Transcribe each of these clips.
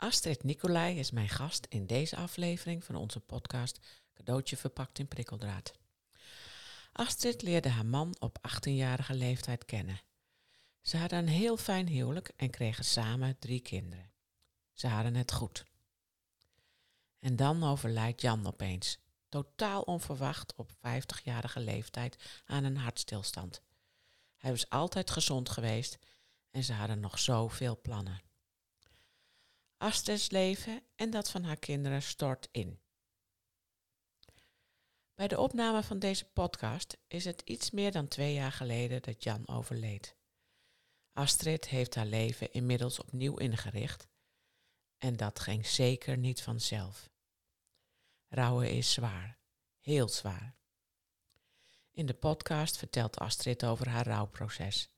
Astrid Nicolai is mijn gast in deze aflevering van onze podcast Cadeautje verpakt in prikkeldraad. Astrid leerde haar man op 18-jarige leeftijd kennen. Ze hadden een heel fijn huwelijk en kregen samen drie kinderen. Ze hadden het goed. En dan overlijdt Jan opeens, totaal onverwacht op 50-jarige leeftijd aan een hartstilstand. Hij was altijd gezond geweest en ze hadden nog zoveel plannen. Astrid's leven en dat van haar kinderen stort in. Bij de opname van deze podcast is het iets meer dan twee jaar geleden dat Jan overleed. Astrid heeft haar leven inmiddels opnieuw ingericht en dat ging zeker niet vanzelf. Rouwen is zwaar, heel zwaar. In de podcast vertelt Astrid over haar rouwproces.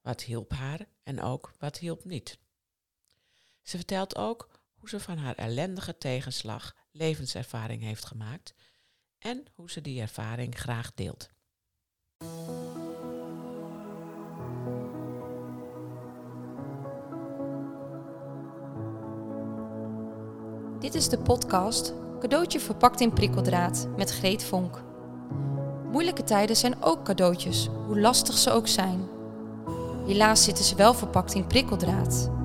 Wat hielp haar en ook wat hielp niet. Ze vertelt ook hoe ze van haar ellendige tegenslag levenservaring heeft gemaakt en hoe ze die ervaring graag deelt. Dit is de podcast Cadeautje verpakt in prikkeldraad met Greet Vonk. Moeilijke tijden zijn ook cadeautjes, hoe lastig ze ook zijn. Helaas zitten ze wel verpakt in prikkeldraad.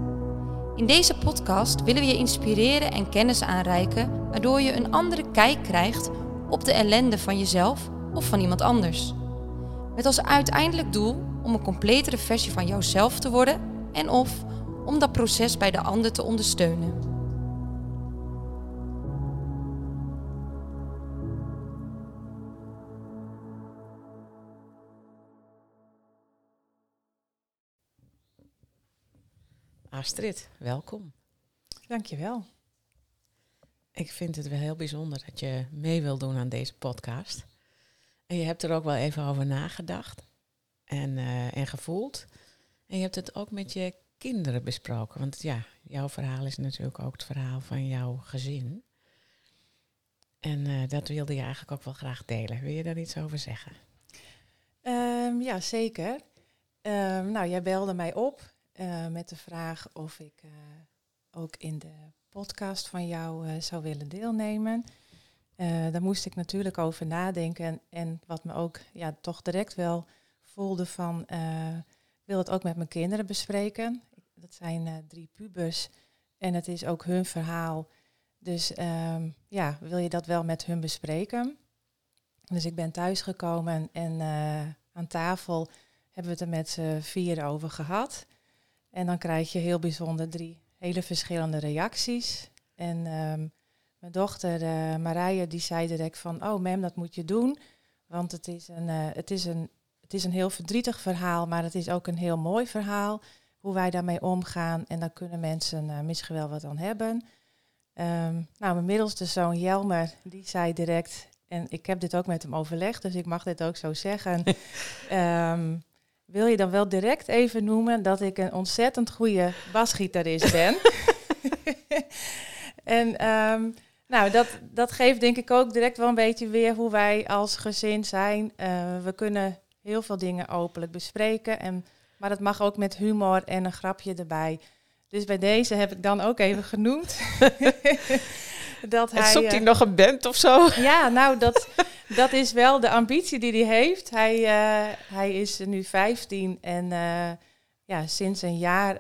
In deze podcast willen we je inspireren en kennis aanreiken, waardoor je een andere kijk krijgt op de ellende van jezelf of van iemand anders. Met als uiteindelijk doel om een completere versie van jouzelf te worden en of om dat proces bij de ander te ondersteunen. Astrid, welkom. Dankjewel. Ik vind het wel heel bijzonder dat je mee wil doen aan deze podcast. En je hebt er ook wel even over nagedacht en, uh, en gevoeld. En je hebt het ook met je kinderen besproken. Want ja, jouw verhaal is natuurlijk ook het verhaal van jouw gezin. En uh, dat wilde je eigenlijk ook wel graag delen. Wil je daar iets over zeggen? Um, ja, zeker. Um, nou, jij belde mij op uh, met de vraag of ik uh, ook in de podcast van jou uh, zou willen deelnemen. daar moest ik natuurlijk over nadenken. En, wat me ook ja, toch direct wel voelde van, wil het ook met mijn kinderen bespreken. Dat zijn drie pubers en het is ook hun verhaal. Dus um, ja, wil je dat wel met hun bespreken? Dus ik ben thuisgekomen en aan tafel hebben we het er met z'n vier over gehad. En dan krijg je heel bijzonder drie hele verschillende reacties. En um, mijn dochter uh, Marije die zei direct van, oh mem, dat moet je doen. Want het is, een, uh, het, is een, het is een heel verdrietig verhaal, maar het is ook een heel mooi verhaal. Hoe wij daarmee omgaan. En daar kunnen mensen uh, misschien wel wat aan hebben. Um, nou, mijn middelste zoon Jelmer, die zei direct, en ik heb dit ook met hem overlegd, dus ik mag dit ook zo zeggen. um, wil je dan wel direct even noemen dat ik een ontzettend goede basgitarist ben. en um, nou, dat, dat geeft denk ik ook direct wel een beetje weer hoe wij als gezin zijn. Uh, we kunnen heel veel dingen openlijk bespreken, en, maar het mag ook met humor en een grapje erbij. Dus bij deze heb ik dan ook even genoemd. dat hij, en zoekt hij uh, nog een band of zo? Ja, nou, dat, dat is wel de ambitie die hij heeft. Hij, uh, hij is nu 15 en uh, ja, sinds een jaar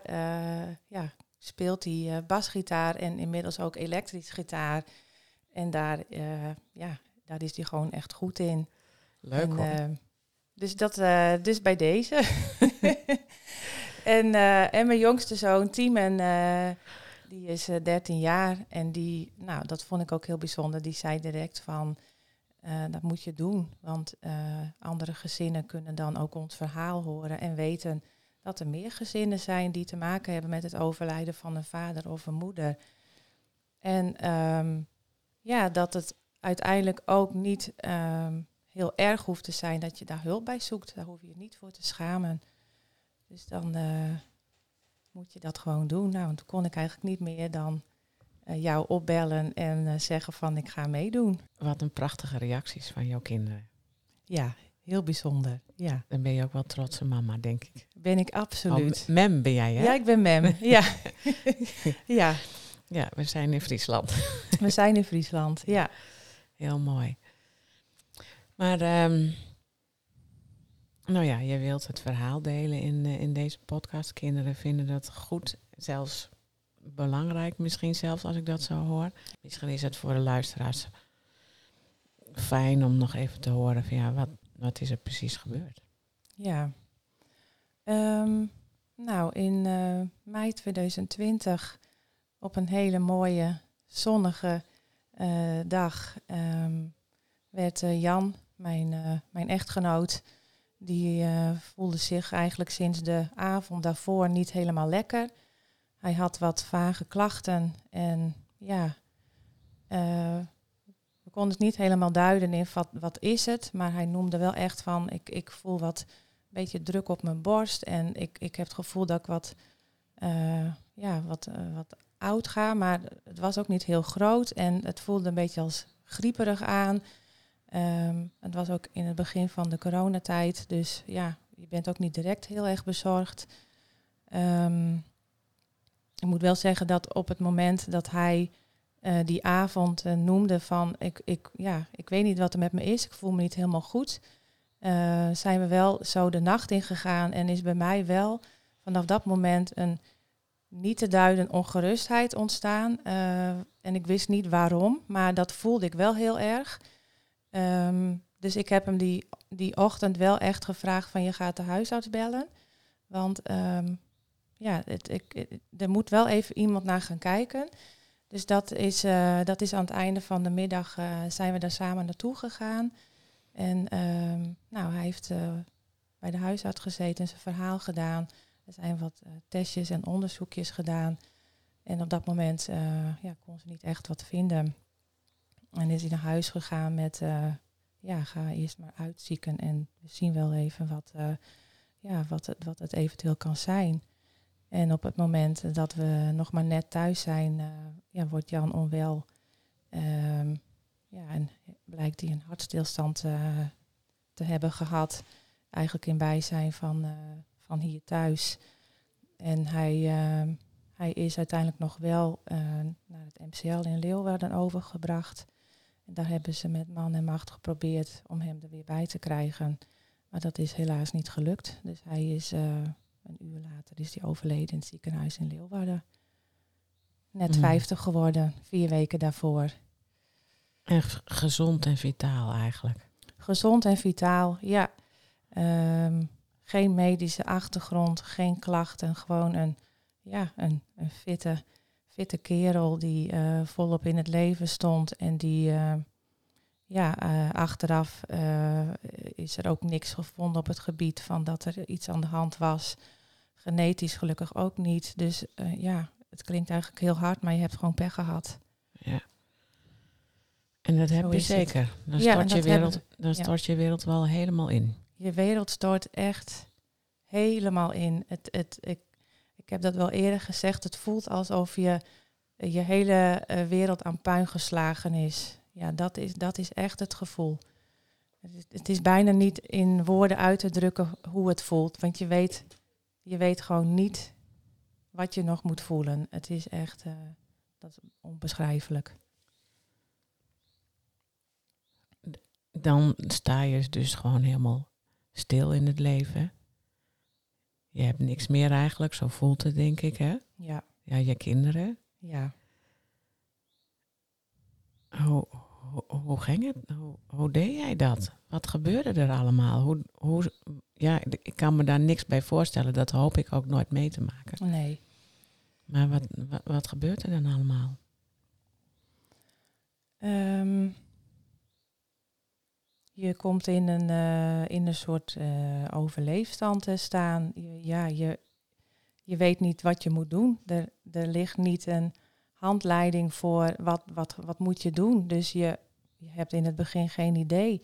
ja, speelt hij basgitaar en inmiddels ook elektrisch gitaar. En daar, ja, daar is hij gewoon echt goed in. Leuk en, hoor. Dus, dat, dus bij deze. en, en mijn jongste zoon, Tiemen die is uh, 13 jaar en die, nou, dat vond ik ook heel bijzonder. Die zei direct van, uh, dat moet je doen. Want uh, andere gezinnen kunnen dan ook ons verhaal horen en weten dat er meer gezinnen zijn die te maken hebben met het overlijden van een vader of een moeder. En um, ja, dat het uiteindelijk ook niet um, heel erg hoeft te zijn dat je daar hulp bij zoekt. Daar hoef je je niet voor te schamen. Dus dan uh, moet je dat gewoon doen. Nou, toen kon ik eigenlijk niet meer dan jou opbellen en uh, zeggen van ik ga meedoen. Wat een prachtige reacties van jouw kinderen. Ja, heel bijzonder. Ja. Dan ben je ook wel trotse mama, denk ik. ben ik Oh, absoluut. mem ben jij, hè? ja, ik ben mem. ja. ja, Ja, we zijn in Friesland. we zijn in Friesland. Ja. Heel mooi. Maar, ehm, nou ja, je wilt het verhaal delen in, eh, in deze podcast. Kinderen vinden dat goed, zelfs belangrijk misschien zelfs als ik dat zo hoor. Misschien is het voor de luisteraars fijn om nog even te horen van ja, wat, wat is er precies gebeurd? Ja. Ehm, nou, in eh, mei 2020, op een hele mooie, zonnige eh, dag, ehm, werd eh, Jan, mijn, mijn echtgenoot, die voelde zich eigenlijk sinds de avond daarvoor niet helemaal lekker. Hij had wat vage klachten en ja, eh, we konden het niet helemaal duiden in wat, wat is het, maar hij noemde wel echt van ik, ik voel wat beetje druk op mijn borst. En ik, ik heb het gevoel dat ik wat, eh, ja, wat, eh, wat oud ga. Maar het was ook niet heel groot. En het voelde een beetje als grieperig aan. Ehm, het was ook in het begin van de coronatijd. Dus ja, je bent ook niet direct heel erg bezorgd. Ehm, ik moet wel zeggen dat op het moment dat hij eh, die avond eh, noemde van ik, ik, ja, ik weet niet wat er met me is. Ik voel me niet helemaal goed eh, zijn we wel zo de nacht ingegaan en is bij mij wel vanaf dat moment een niet te duiden ongerustheid ontstaan. En ik wist niet waarom, maar dat voelde ik wel heel erg. Ehm, dus ik heb hem die, die ochtend wel echt gevraagd van je gaat de huisarts bellen. Want ehm, ja, het, er moet wel even iemand naar gaan kijken. Dus dat is, eh, dat is aan het einde van de middag eh, zijn we daar samen naartoe gegaan. En ehm, nou, hij heeft eh, bij de huisarts gezeten en zijn verhaal gedaan. Er zijn wat testjes en onderzoekjes gedaan. En op dat moment ja, kon ze niet echt wat vinden. En is hij naar huis gegaan met, ja, ga eerst maar uitzieken en we zien wel even wat, ja, wat, het, wat het eventueel kan zijn. En op het moment dat we nog maar net thuis zijn, eh, ja, wordt Jan onwel. Ehm, ja, en blijkt hij een hartstilstand eh, te hebben gehad. Eigenlijk in bijzijn van, eh, van hier thuis. En hij, eh, hij is uiteindelijk nog wel naar het MCL in Leeuwarden overgebracht. En daar hebben ze met man en macht geprobeerd om hem er weer bij te krijgen. Maar dat is helaas niet gelukt. Dus hij is een uur later is hij overleden in het ziekenhuis in Leeuwarden. Net Mm. 50 geworden, vier weken daarvoor. En gezond en vitaal eigenlijk. Gezond en vitaal, ja. Ehm, geen medische achtergrond, geen klachten. Gewoon een, ja, een, een fitte, fitte kerel die eh, volop in het leven stond. En die, eh, ja, eh, achteraf eh, is er ook niks gevonden op het gebied van dat er iets aan de hand was. Genetisch gelukkig ook niet. Dus eh, ja, het klinkt eigenlijk heel hard, maar je hebt gewoon pech gehad. Ja. En dat heb je zeker. Dan Ja, stort, je hebben wereld, dan ja. stort je wereld wel helemaal in. Je wereld stort echt helemaal in. Het, het, ik, ik heb dat wel eerder gezegd. Het voelt alsof je je hele eh, wereld aan puin geslagen is. Ja, dat is, dat is echt het gevoel. Het is, het is bijna niet in woorden uit te drukken hoe het voelt. Want je weet, je weet gewoon niet wat je nog moet voelen. Het is echt eh, dat is onbeschrijfelijk. Dan sta je dus gewoon helemaal stil in het leven. Je hebt niks meer eigenlijk, zo voelt het denk ik, hè? Ja, Ja, je kinderen. ja. Hoe, hoe, hoe ging het? Hoe, hoe deed jij dat? Wat gebeurde er allemaal? Hoe, hoe, ja, ik kan me daar niks bij voorstellen. Dat hoop ik ook nooit mee te maken. Nee. Maar wat, wat, wat gebeurt er dan allemaal? Ehm, je komt in een, eh, in een soort eh, overleefstand te staan. Je, ja, je, je weet niet wat je moet doen. Er, er ligt niet een handleiding voor wat, wat, wat moet je doen. Dus je, je hebt in het begin geen idee.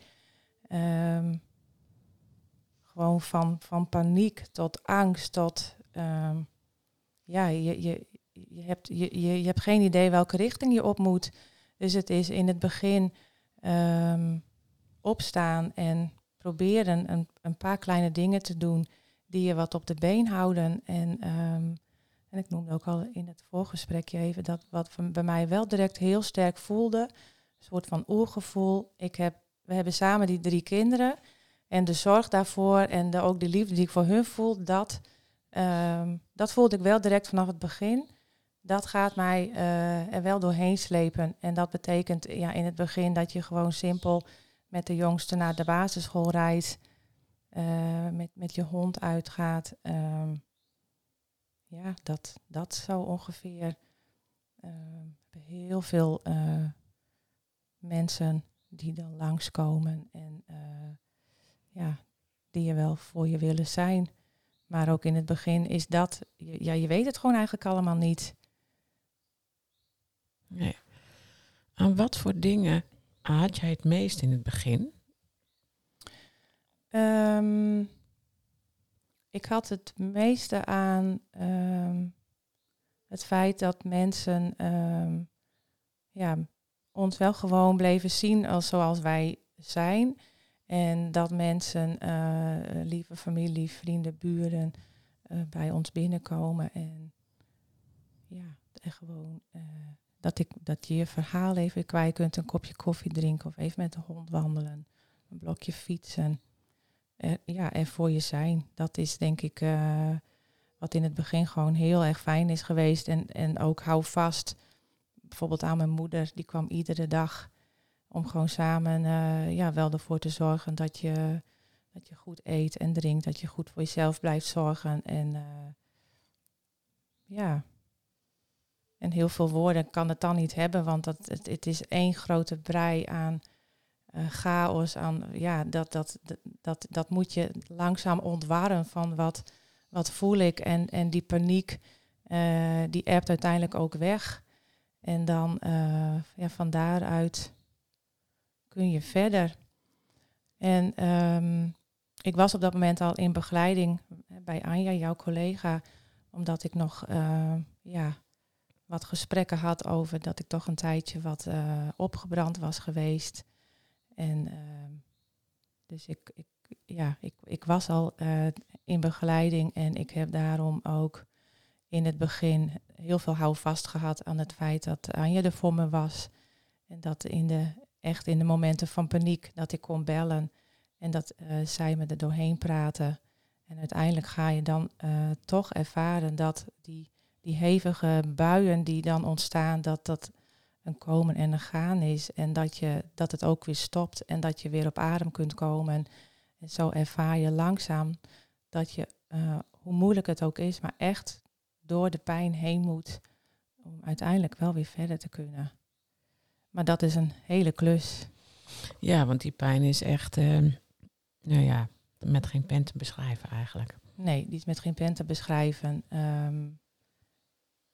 Ehm, gewoon van, van paniek tot angst tot... ehm, ja, je, je, je, hebt, je, je, hebt geen idee welke richting je op moet. Dus het is in het begin ehm, opstaan en proberen een, een paar kleine dingen te doen die je wat op de been houden. En, en ik noemde ook al in het voorgesprekje even dat wat bij mij wel direct heel sterk voelde. Een soort van oergevoel. Ik heb, we hebben samen die drie kinderen. En de zorg daarvoor en de, ook de liefde die ik voor hun voel, dat, ehm, dat voelde ik wel direct vanaf het begin. Dat gaat mij uh, er wel doorheen slepen. En dat betekent ja, in het begin dat je gewoon simpel met de jongste naar de basisschool rijdt. Uh, met, met je hond uitgaat. Um, ja, dat, dat zo ongeveer. Uh, heel veel uh, mensen die dan langskomen en ja, die je wel voor je willen zijn. Maar ook in het begin is dat, ja, je weet het gewoon eigenlijk allemaal niet. Nee. Aan wat voor dingen had jij het meest in het begin? Um, ik had het meeste aan um, het feit dat mensen um, ja, ons wel gewoon bleven zien als zoals wij zijn. En dat mensen, uh, lieve familie, vrienden, buren, uh, bij ons binnenkomen. En ja, en gewoon uh, dat, ik, dat je je verhaal even kwijt kunt, een kopje koffie drinken of even met de hond wandelen, een blokje fietsen. Ja, er voor je zijn. Dat is denk ik uh, wat in het begin gewoon heel erg fijn is geweest. En, en ook hou vast. Bijvoorbeeld aan mijn moeder, die kwam iedere dag om gewoon samen uh, ja, wel ervoor te zorgen dat je, dat je goed eet en drinkt. Dat je goed voor jezelf blijft zorgen. En uh, ja, en heel veel woorden kan het dan niet hebben, want dat, het, het is één grote brei aan uh, chaos. Aan, ja, dat, dat, dat, dat moet je langzaam ontwarren van wat, wat voel ik. En, en die paniek, uh, die erpt uiteindelijk ook weg. En dan uh, ja, van daaruit kun je verder. En um, ik was op dat moment al in begeleiding bij Anja, jouw collega, omdat ik nog ja, wat gesprekken had over dat ik toch een tijdje wat opgebrand was geweest. En uh, dus ik, ik, ja, ik, ik was al uh, in begeleiding en ik heb daarom ook in het begin heel veel houvast gehad aan het feit dat Anja er voor me was. En dat in de, echt in de momenten van paniek dat ik kon bellen en dat zij me er doorheen praten. En uiteindelijk ga je dan toch ervaren dat die die hevige buien die dan ontstaan, dat dat een komen en een gaan is. En dat, je, dat het ook weer stopt en dat je weer op adem kunt komen. En zo ervaar je langzaam dat je, uh, hoe moeilijk het ook is, maar echt door de pijn heen moet om uiteindelijk wel weer verder te kunnen. Maar dat is een hele klus. Ja, want die pijn is echt, uh, nou ja, met geen pen te beschrijven eigenlijk. Nee, die is met geen pen te beschrijven. Um,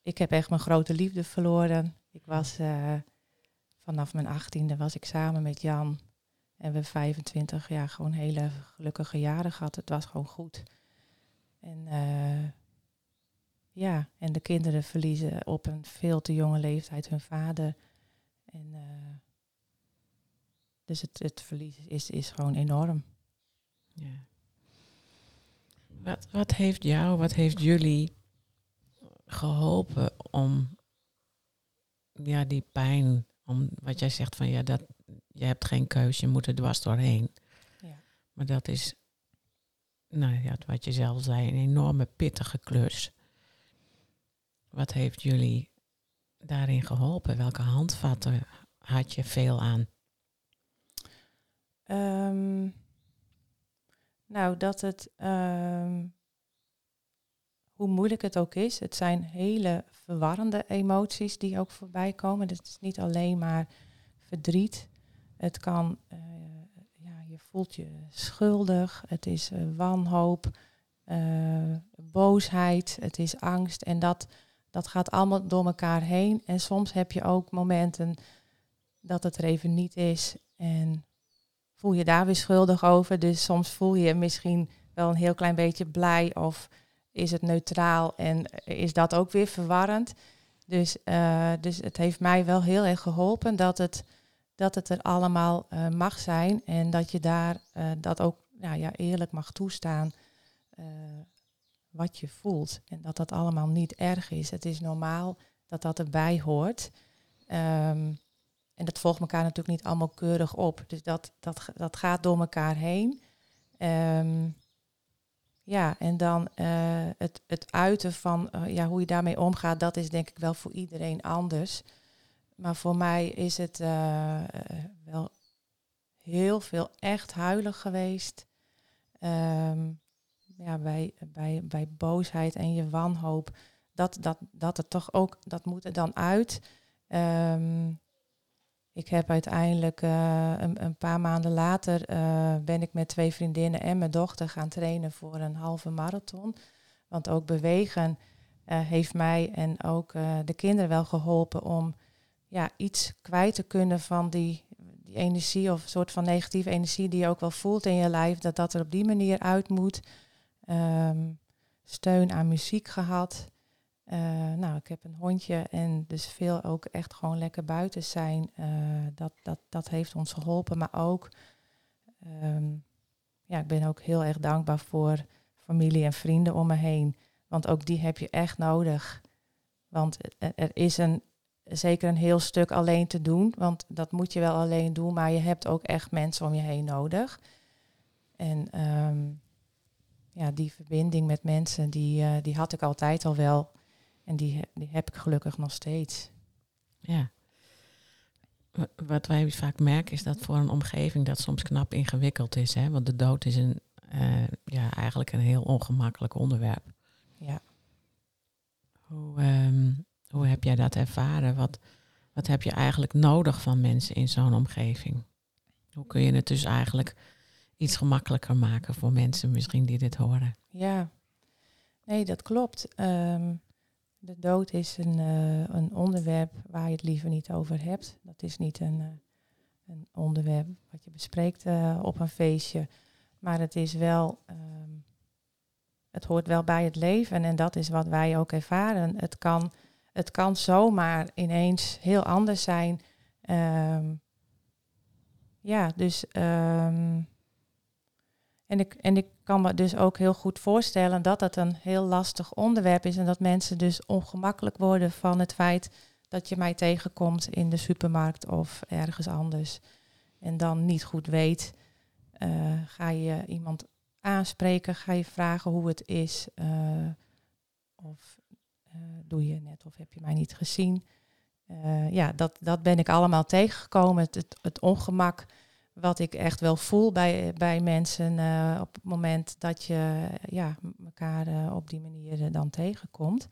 ik heb echt mijn grote liefde verloren. Ik was uh, vanaf mijn achttiende was ik samen met Jan. En we 25 jaar gewoon hele gelukkige jaren gehad. Het was gewoon goed. En uh, ja, en de kinderen verliezen op een veel te jonge leeftijd hun vader. En uh, dus het, het verlies is, is gewoon enorm. Ja. Wat, wat heeft jou, wat heeft jullie geholpen om ja, die pijn, om wat jij zegt van ja, dat, je hebt geen keus, je moet er dwars doorheen. Ja. Maar dat is, nou ja, wat je zelf zei, een enorme pittige klus. Wat heeft jullie daarin geholpen? Welke handvatten had je veel aan? Um, nou, dat het um, hoe moeilijk het ook is. Het zijn hele verwarrende emoties die ook voorbij komen. Het is niet alleen maar verdriet. Het kan, uh, ja, je voelt je schuldig. Het is uh, wanhoop, uh, boosheid, het is angst. En dat, dat gaat allemaal door elkaar heen. En soms heb je ook momenten dat het er even niet is. En voel je daar weer schuldig over. Dus soms voel je misschien wel een heel klein beetje blij of is het neutraal en is dat ook weer verwarrend. Dus, uh, dus het heeft mij wel heel erg geholpen dat het, dat het er allemaal uh, mag zijn en dat je daar uh, dat ook nou ja, eerlijk mag toestaan. eh, wat je voelt. En dat dat allemaal niet erg is. Het is normaal dat dat erbij hoort. Ehm, en dat volgt elkaar natuurlijk niet allemaal keurig op. Dus dat, dat, dat gaat door elkaar heen. Ehm, ja, en dan uh, het, het uiten van uh, ja, hoe je daarmee omgaat, dat is denk ik wel voor iedereen anders. Maar voor mij is het uh, wel heel veel echt huilen geweest. Um, ja, bij, bij, bij boosheid en je wanhoop. Dat, dat, dat het toch ook, dat moet er dan uit. Um, ik heb uiteindelijk uh, een, een, paar maanden later uh, ben ik met twee vriendinnen en mijn dochter gaan trainen voor een halve marathon. Want ook bewegen uh, heeft mij en ook de kinderen wel geholpen om ja, iets kwijt te kunnen van die, die energie of een soort van negatieve energie die je ook wel voelt in je lijf. Dat dat er op die manier uit moet. Um, steun aan muziek gehad. Uh, nou, ik heb een hondje en dus veel ook echt gewoon lekker buiten zijn. Uh, dat, dat, dat heeft ons geholpen. Maar ook, um, ja, ik ben ook heel erg dankbaar voor familie en vrienden om me heen. Want ook die heb je echt nodig. Want er, er is een, zeker een heel stuk alleen te doen. Want dat moet je wel alleen doen. Maar je hebt ook echt mensen om je heen nodig. En um, ja, die verbinding met mensen, die, uh, die had ik altijd al wel. En die, die heb ik gelukkig nog steeds. Ja. Wat wij vaak merken is dat voor een omgeving dat soms knap ingewikkeld is. Hè? Want de dood is een, uh, ja, eigenlijk een heel ongemakkelijk onderwerp. Ja. Hoe, um, hoe heb jij dat ervaren? Wat, wat heb je eigenlijk nodig van mensen in zo'n omgeving? Hoe kun je het dus eigenlijk iets gemakkelijker maken voor mensen misschien die dit horen? Ja, nee, dat klopt. Um, de dood is een, uh, een onderwerp waar je het liever niet over hebt. Dat is niet een, uh, een onderwerp wat je bespreekt uh, op een feestje. Maar het is wel, um, het hoort wel bij het leven en dat is wat wij ook ervaren. Het kan, het kan zomaar ineens heel anders zijn. Um, ja, dus um, en ik, en ik kan me dus ook heel goed voorstellen dat dat een heel lastig onderwerp is en dat mensen dus ongemakkelijk worden van het feit dat je mij tegenkomt in de supermarkt of ergens anders en dan niet goed weet. Uh, ga je iemand aanspreken, ga je vragen hoe het is uh, of uh, doe je net of heb je mij niet gezien. ja, dat, dat ben ik allemaal tegengekomen, het, het ongemak wat ik echt wel voel bij, bij mensen uh, op het moment dat je ja, elkaar uh, op die manier dan tegenkomt.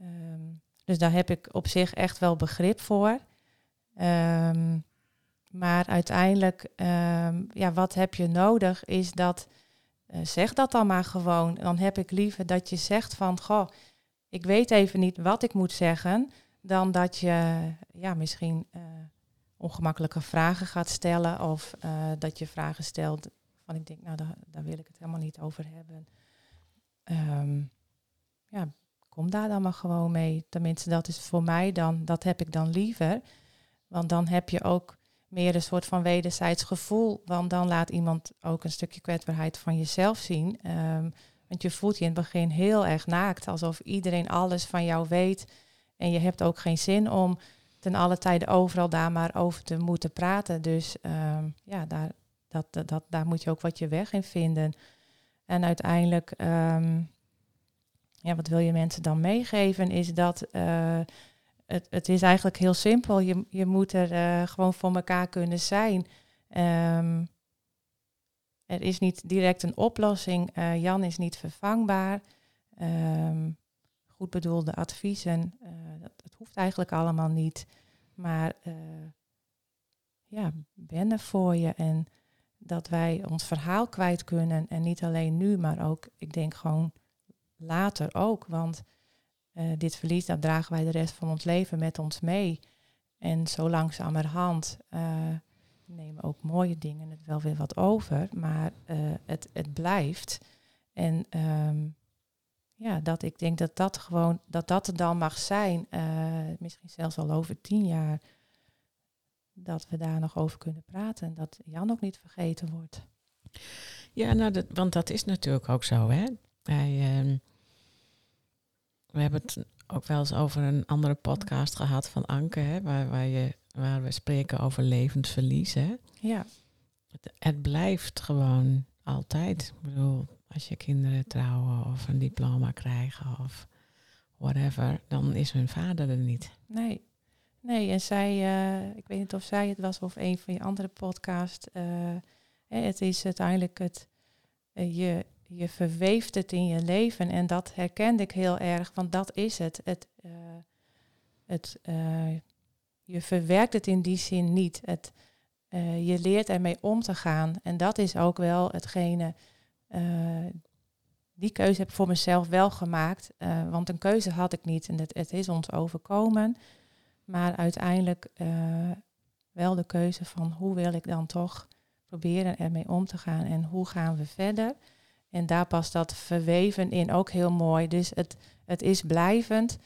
Um, dus daar heb ik op zich echt wel begrip voor. Um, maar uiteindelijk, um, ja, wat heb je nodig is dat, zeg dat dan maar gewoon. Dan heb ik liever dat je zegt van, goh, ik weet even niet wat ik moet zeggen, dan dat je ja, misschien ongemakkelijke vragen gaat stellen of uh, dat je vragen stelt van ik denk, nou daar, daar wil ik het helemaal niet over hebben. Um, ja, kom daar dan maar gewoon mee. Tenminste, dat is voor mij dan, dat heb ik dan liever. Want dan heb je ook meer een soort van wederzijds gevoel. Want dan laat iemand ook een stukje kwetsbaarheid van jezelf zien. Um, want je voelt je in het begin heel erg naakt, alsof iedereen alles van jou weet. En je hebt ook geen zin om ten alle tijde overal daar maar over te moeten praten. Dus um, ja, daar, dat, dat, daar moet je ook wat je weg in vinden. En uiteindelijk, um, ja, wat wil je mensen dan meegeven, is dat uh, het, het is eigenlijk heel simpel. Je, je moet er uh, gewoon voor elkaar kunnen zijn. Um, er is niet direct een oplossing. Uh, Jan is niet vervangbaar. Goed bedoelde adviezen, uh, dat, dat, hoeft eigenlijk allemaal niet. Maar uh, ja, ben voor je en dat wij ons verhaal kwijt kunnen. En niet alleen nu, maar ook, ik denk gewoon later ook. Want uh, dit verlies, dat dragen wij de rest van ons leven met ons mee. En zo langzamerhand nemen ook mooie dingen het wel weer wat over. Maar het, het blijft. En um, ja, dat ik denk dat dat gewoon, dat dat er dan mag zijn, uh, misschien zelfs al over tien jaar, dat we daar nog over kunnen praten en dat Jan ook niet vergeten wordt. Ja, nou, dat, want dat is natuurlijk ook zo, hè. Hij, ehm, we hebben het ook wel eens over een andere podcast gehad van Anke, hè, waar, waar, je, waar we spreken over levend verlies. Hè. Ja, Het, het blijft gewoon altijd. Ik bedoel, als je kinderen trouwen of een diploma krijgen of whatever, dan is hun vader er niet. nee. Nee, en zij, eh, ik weet niet of zij het was of een van je andere podcast. eh, het is uiteindelijk het, eh, je, je verweeft het in je leven en dat herkende ik heel erg, want dat is het. het, het je verwerkt het in die zin niet. Het, je leert ermee om te gaan en dat is ook wel hetgene. Eh, die keuze heb ik voor mezelf wel gemaakt, eh, want een keuze had ik niet en het, het is ons overkomen. Maar uiteindelijk eh, wel de keuze van hoe wil ik dan toch proberen ermee om te gaan en hoe gaan we verder. En daar past dat verweven in ook heel mooi. Dus het, het is blijvend.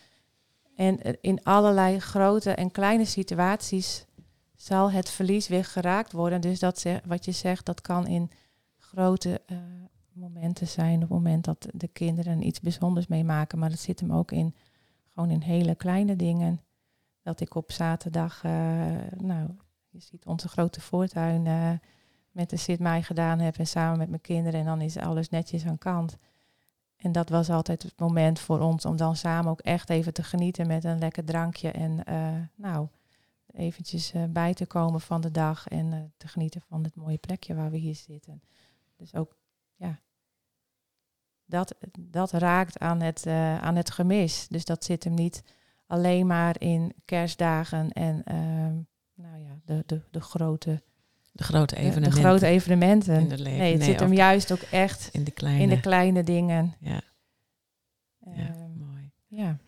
En in allerlei grote en kleine situaties zal het verlies weer geraakt worden. Dus dat wat je zegt, dat kan in grote momenten zijn. Op het moment dat de kinderen iets bijzonders meemaken. Maar het zit hem ook in gewoon in hele kleine dingen. Dat ik op zaterdag, eh, nou, je ziet onze grote voortuin eh, met de mij gedaan heb en samen met mijn kinderen. En dan is alles netjes aan kant. En dat was altijd het moment voor ons om dan samen ook echt even te genieten met een lekker drankje. En eh, nou, eventjes bij te komen van de dag en te genieten van het mooie plekje waar we hier zitten. Dus ook, ja, dat, dat raakt aan het, eh, aan het gemis. Dus dat zit hem niet alleen maar in kerstdagen en ehm, nou ja, de, de, de grote De grote de- evenementen. De grote evenementen. in het leven. Nee, het zit hem juist ook echt in de kleine. in de kleine dingen. ja, ja, Ehm, mooi. ja.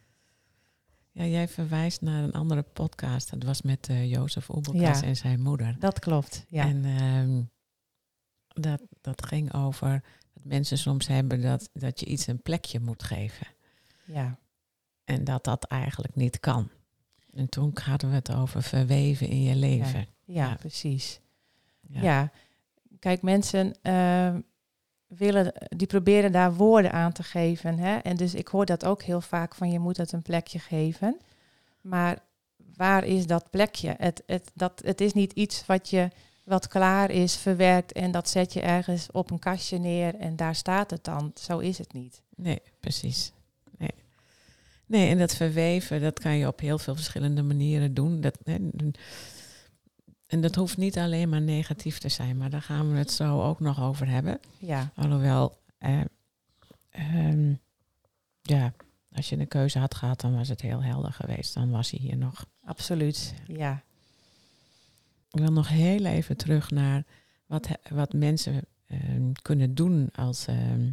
Ja, jij verwijst naar een andere podcast. Dat was met eh Jozef Oebelkas Ja. en zijn moeder. dat klopt. Ja. En ehm, dat, dat ging over dat mensen soms hebben dat, dat je iets een plekje moet geven. ja. En dat dat eigenlijk niet kan. En toen hadden we het over verweven in je leven. Ja, Ja. precies. Ja. Ja. Kijk, mensen ehm, willen, die proberen daar woorden aan te geven. Hè? En dus ik hoor dat ook heel vaak van je moet het een plekje geven. Maar waar is dat plekje? Het, het, dat, het is niet iets wat je wat klaar is, verwerkt en dat zet je ergens op een kastje neer en daar staat het dan. Zo is het niet. Nee, precies. Nee. nee, en dat verweven, dat kan je op heel veel verschillende manieren doen. Dat, hè, en dat hoeft niet alleen maar negatief te zijn, maar daar gaan we het zo ook nog over hebben. Ja, Alhoewel, eh, ehm, ja, als je een keuze had gehad, dan was het heel helder geweest. Dan was hij hier nog. absoluut. Ja, Ik wil nog heel even terug naar wat, wat mensen ehm, kunnen doen als ze ehm,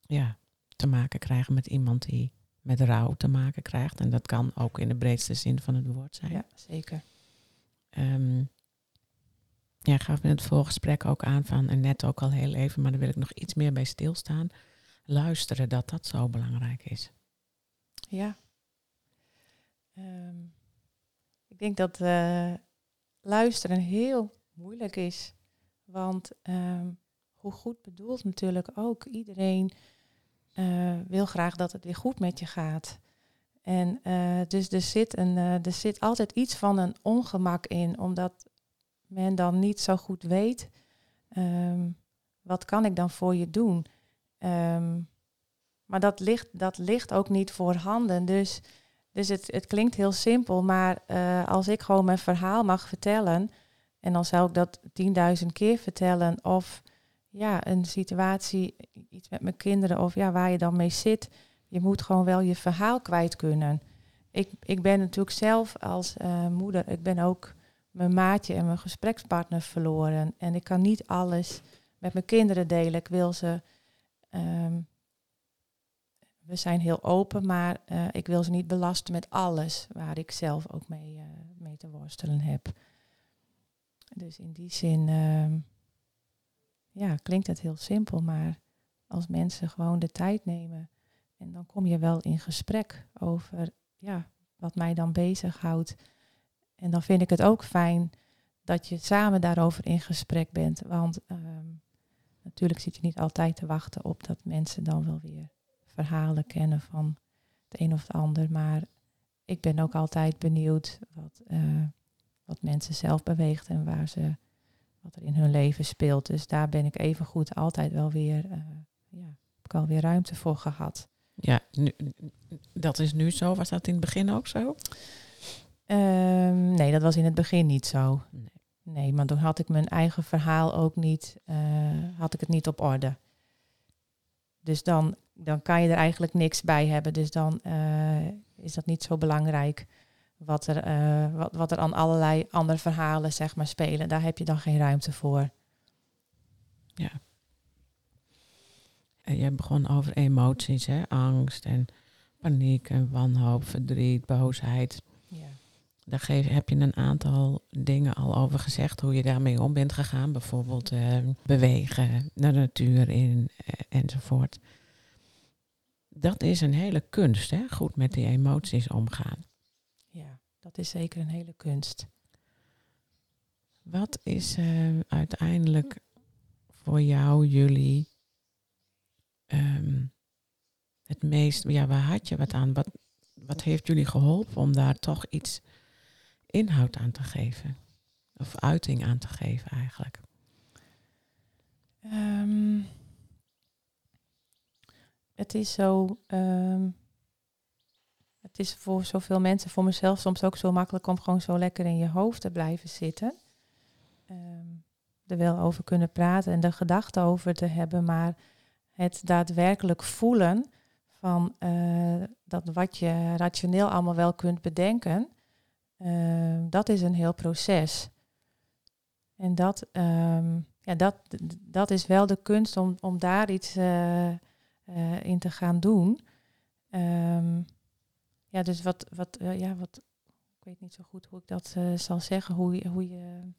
ja, te maken krijgen met iemand die met rouw te maken krijgt. En dat kan ook in de breedste zin van het woord zijn. ja zeker. Ehm, ja, ik gaf in het voorgesprek ook aan van, en net ook al heel even, maar daar wil ik nog iets meer bij stilstaan. Luisteren, dat dat zo belangrijk is. Ja. Ik denk dat eh, luisteren heel moeilijk is. Want ehm, hoe goed bedoeld natuurlijk ook. Iedereen eh, wil graag dat het weer goed met je gaat. En eh, dus er zit, een, eh, er zit altijd iets van een ongemak in, omdat men dan niet zo goed weet. ehm, wat kan ik dan voor je doen? Ehm, maar dat ligt, dat ligt ook niet voorhanden. Dus, dus het, het klinkt heel simpel, maar eh, als ik gewoon mijn verhaal mag vertellen, en dan zou ik dat tienduizend keer vertellen, of ja, een situatie, iets met mijn kinderen, of ja, waar je dan mee zit, je moet gewoon wel je verhaal kwijt kunnen. Ik, ik ben natuurlijk zelf als eh, moeder, ik ben ook mijn maatje en mijn gesprekspartner verloren. En ik kan niet alles met mijn kinderen delen. Ik wil ze ehm, we zijn heel open, maar eh, ik wil ze niet belasten met alles waar ik zelf ook mee, eh, mee te worstelen heb. Dus in die zin, ehm, ja, klinkt het heel simpel, maar als mensen gewoon de tijd nemen en dan kom je wel in gesprek over, ja, wat mij dan bezighoudt. En dan vind ik het ook fijn dat je samen daarover in gesprek bent, want ehm, natuurlijk zit je niet altijd te wachten op dat mensen dan wel weer verhalen kennen van het een of het ander. Maar ik ben ook altijd benieuwd wat, eh, wat mensen zelf beweegt en waar ze, wat er in hun leven speelt. Dus daar ben ik even goed altijd wel weer, uh, ja, heb ik alweer ruimte voor gehad. Ja, nu, dat is nu zo. Was dat in het begin ook zo? Um, nee, dat was in het begin niet zo. Nee. nee, maar toen had ik mijn eigen verhaal ook niet, uh, had ik het niet op orde. Dus dan, dan kan je er eigenlijk niks bij hebben. Dus dan uh, is dat niet zo belangrijk wat er, uh, wat, wat er aan allerlei andere verhalen zeg maar, spelen. Daar heb je dan geen ruimte voor. Ja. En je begon over emoties, hè? angst en paniek en wanhoop, verdriet, boosheid. Ja. Daar geef, heb je een aantal dingen al over gezegd, hoe je daarmee om bent gegaan. Bijvoorbeeld uh, bewegen, naar de natuur in enzovoort. Dat is een hele kunst, hè? goed met die emoties omgaan. Ja, dat is zeker een hele kunst. Wat is uh, uiteindelijk voor jou, jullie, um, het meest, ja, waar had je wat aan? Wat, wat heeft jullie geholpen om daar toch iets inhoud aan te geven? Of uiting aan te geven eigenlijk? Um, het is zo. Um, het is voor zoveel mensen, voor mezelf soms ook zo makkelijk om gewoon zo lekker in je hoofd te blijven zitten. Um, er wel over kunnen praten en de gedachten over te hebben, maar het daadwerkelijk voelen van uh, dat wat je rationeel allemaal wel kunt bedenken, uh, dat is een heel proces. En dat, ja, dat, dat is wel de kunst om, om daar iets uh, in te gaan doen. Um, ja, dus wat, wat, ja, wat, ik weet niet zo goed hoe ik dat zal zeggen, hoe, hoe je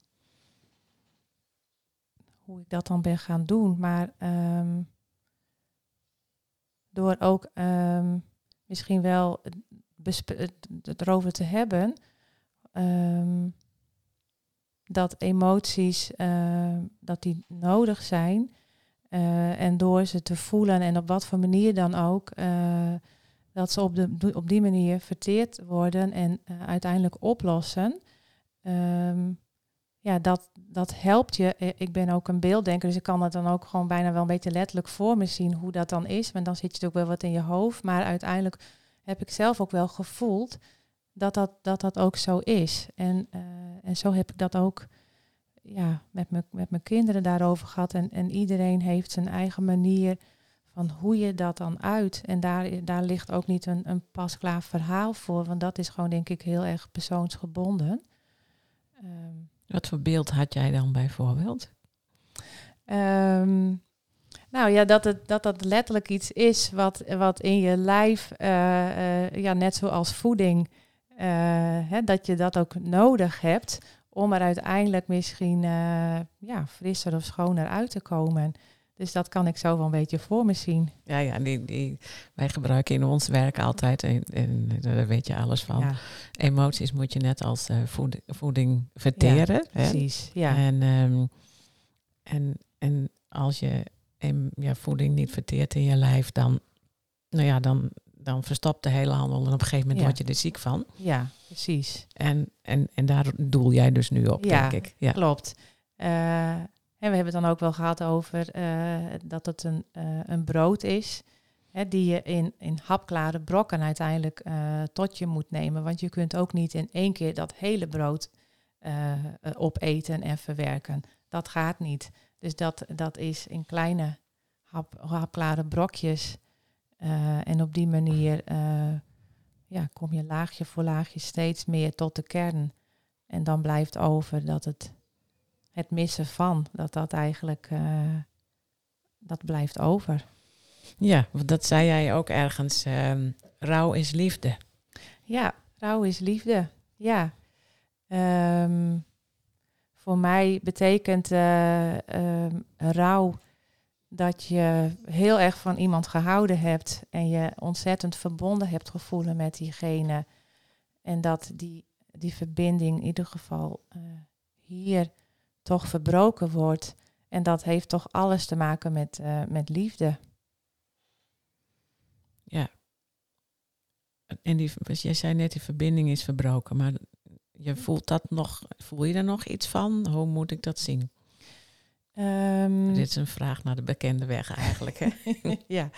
hoe ik dat dan ben gaan doen. Maar um, door ook um, misschien wel het erover te hebben, dat emoties dat die nodig zijn. Uh, en door ze te voelen en op wat voor manier dan ook, uh, dat ze op, de, op die manier verteerd worden en uiteindelijk oplossen. Um, ja, dat, dat helpt je. Ik ben ook een beelddenker, dus ik kan het dan ook gewoon bijna wel een beetje letterlijk voor me zien hoe dat dan is. Want dan zit je ook wel wat in je hoofd. Maar uiteindelijk heb ik zelf ook wel gevoeld dat dat, dat, dat ook zo is. En, en zo heb ik dat ook ja, met, me, met mijn kinderen daarover gehad. En, en iedereen heeft zijn eigen manier van hoe je dat dan uit. En daar, daar ligt ook niet een, een pasklaar verhaal voor, want dat is gewoon denk ik heel erg persoonsgebonden. Um, wat voor beeld had jij dan bijvoorbeeld? Um, nou ja, dat het, dat dat letterlijk iets is wat, wat in je lijf, uh, uh, ja, net zoals voeding, uh, hè, dat je dat ook nodig hebt om er uiteindelijk misschien ja, frisser of schoner uit te komen. Dus dat kan ik zo wel een beetje voor me zien. Ja, ja die, die, wij gebruiken in ons werk altijd, en, en daar weet je alles van. Ja. Emoties moet je net als uh, voeding, voeding verteren. Ja, precies, ja. En, um, en, en als je um, ja, voeding niet verteert in je lijf, dan, nou ja, dan, dan verstopt de hele handel en op een gegeven moment ja. word je er ziek van. Ja, precies. En, en, en daar doel jij dus nu op, ja, denk ik. Ja, klopt. Uh, en we hebben het dan ook wel gehad over uh, dat het een, uh, een brood is. Hè, die je in, in hapklare brokken uiteindelijk tot je moet nemen. Want je kunt ook niet in één keer dat hele brood opeten en verwerken. Dat gaat niet. Dus dat, dat is in kleine hap, hapklare brokjes. en op die manier ja, kom je laagje voor laagje steeds meer tot de kern. En dan blijft over dat het het missen van, dat dat eigenlijk, uh, dat blijft over. Ja, want dat zei jij ook ergens, um, rouw is liefde. Ja, rouw is liefde, ja. Um, voor mij betekent uh, um, rouw dat je heel erg van iemand gehouden hebt en je ontzettend verbonden hebt gevoelen met diegene. En dat die, die verbinding in ieder geval uh, hier toch verbroken wordt. En dat heeft toch alles te maken met, uh, met liefde. Ja. En die, jij zei net, die verbinding is verbroken, maar je voelt dat nog, voel je er nog iets van? Hoe moet ik dat zien? Um, Dit is een vraag naar de bekende weg eigenlijk. Hè? ja.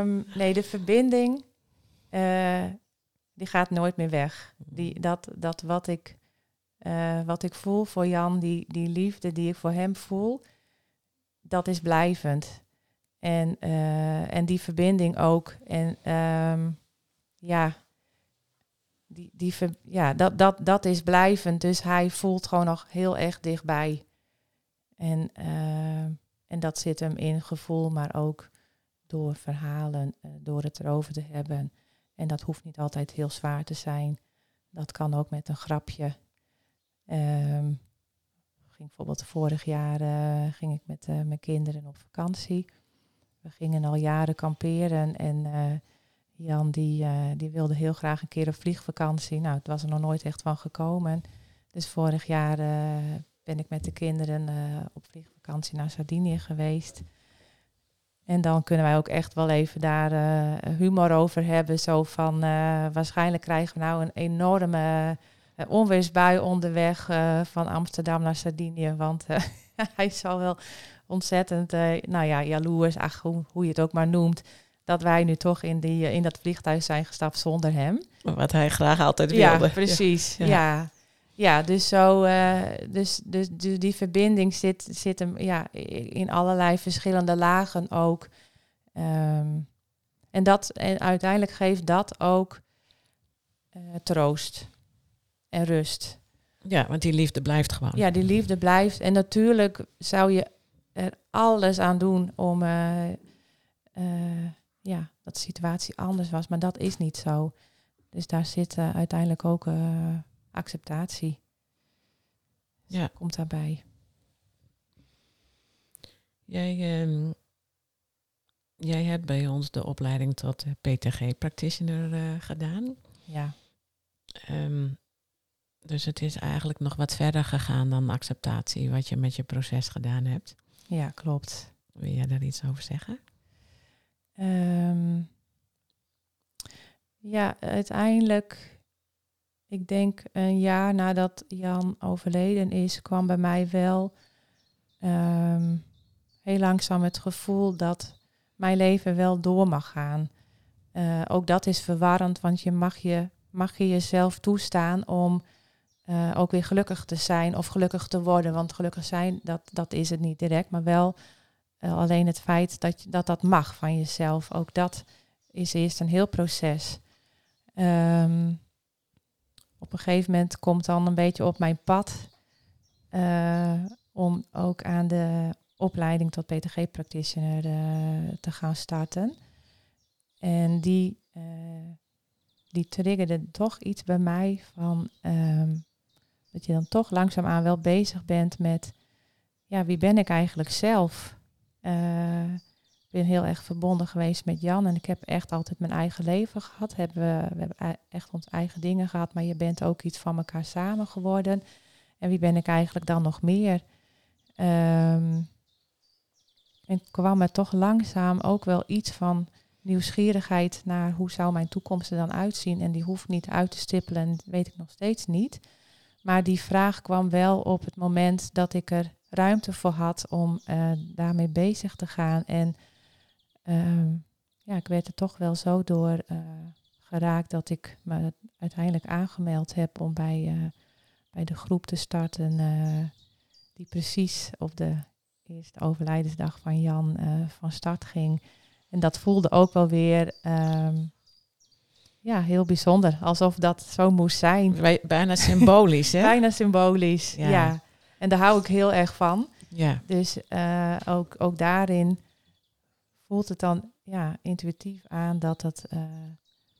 Um, nee, de verbinding, uh, die gaat nooit meer weg. Die, dat, dat wat ik uh, wat ik voel voor Jan, die, die liefde die ik voor hem voel, dat is blijvend. En, uh, en die verbinding ook. En um, ja, die, die, ja dat, dat, dat is blijvend. Dus hij voelt gewoon nog heel erg dichtbij. En, uh, en dat zit hem in gevoel, maar ook door verhalen, door het erover te hebben. En dat hoeft niet altijd heel zwaar te zijn. Dat kan ook met een grapje. Um, ging bijvoorbeeld vorig jaar uh, ging ik met mijn kinderen op vakantie. We gingen al jaren kamperen en Jan die, die wilde heel graag een keer een vliegvakantie. Nou, het was er nog nooit echt van gekomen. Dus vorig jaar ben ik met de kinderen op vliegvakantie naar Sardinië geweest. En dan kunnen wij ook echt wel even daar humor over hebben. Zo van, waarschijnlijk krijgen we nou een enorme uh, onweersbui onderweg van Amsterdam naar Sardinië. Want hij zal wel ontzettend, nou ja, jaloers, ach, hoe, hoe, je het ook maar noemt. Dat wij nu toch in, die, in dat vliegtuig zijn gestapt zonder hem. Wat hij graag altijd wilde. Ja, precies. Ja. ja. Ja. dus zo, dus, dus, dus, die verbinding zit, zit hem ja, in allerlei verschillende lagen ook. Um, en, dat, en uiteindelijk geeft dat ook troost en rust. Ja, want die liefde blijft gewoon. Ja, die liefde blijft. En natuurlijk zou je er alles aan doen om uh, uh, ja, dat de situatie anders was. Maar dat is niet zo. Dus daar zit uiteindelijk ook acceptatie. ja. Komt daarbij. Jij, ehm, jij hebt bij ons de opleiding tot PTG-practitioner gedaan. Ja. Um, dus het is eigenlijk nog wat verder gegaan dan acceptatie, wat je met je proces gedaan hebt. Ja, klopt. Wil jij daar iets over zeggen? Um, ja, uiteindelijk, ik denk een jaar nadat Jan overleden is, kwam bij mij wel um, heel langzaam het gevoel dat mijn leven wel door mag gaan. Uh, ook dat is verwarrend, want je mag, je mag je jezelf toestaan om uh, ook weer gelukkig te zijn of gelukkig te worden. Want gelukkig zijn, dat, dat is het niet direct, maar wel uh, alleen het feit dat, dat dat mag van jezelf. Ook dat is eerst een heel proces. Um, op een gegeven moment komt dan een beetje op mijn pad uh, om ook aan de opleiding tot PTG-practitioner te gaan starten. En die, die triggerde toch iets bij mij van um, dat je dan toch langzaamaan wel bezig bent met, ja, wie ben ik eigenlijk zelf? Ben heel erg verbonden geweest met Jan en ik heb echt altijd mijn eigen leven gehad. Hebben we, hebben echt ons eigen dingen gehad, maar je bent ook iets van elkaar samen geworden. En wie ben ik eigenlijk dan nog meer? Um, en kwam er toch langzaam ook wel iets van nieuwsgierigheid naar hoe zou mijn toekomst er dan uitzien. En die hoeft niet uit te stippelen, weet ik nog steeds niet. Maar die vraag kwam wel op het moment dat ik er ruimte voor had om uh, daarmee bezig te gaan. En uh, ja, ik werd er toch wel zo door uh, geraakt dat ik me uiteindelijk aangemeld heb om bij, eh, bij de groep te starten. die precies op de eerste overlijdensdag van Jan van start ging. En dat voelde ook wel weer um, ja, heel bijzonder. Alsof dat zo moest zijn. Bijna symbolisch, hè? Bijna symbolisch, ja. En daar hou ik heel erg van. Ja. Dus uh, ook, ook daarin voelt het dan ja, intuïtief aan dat het, uh,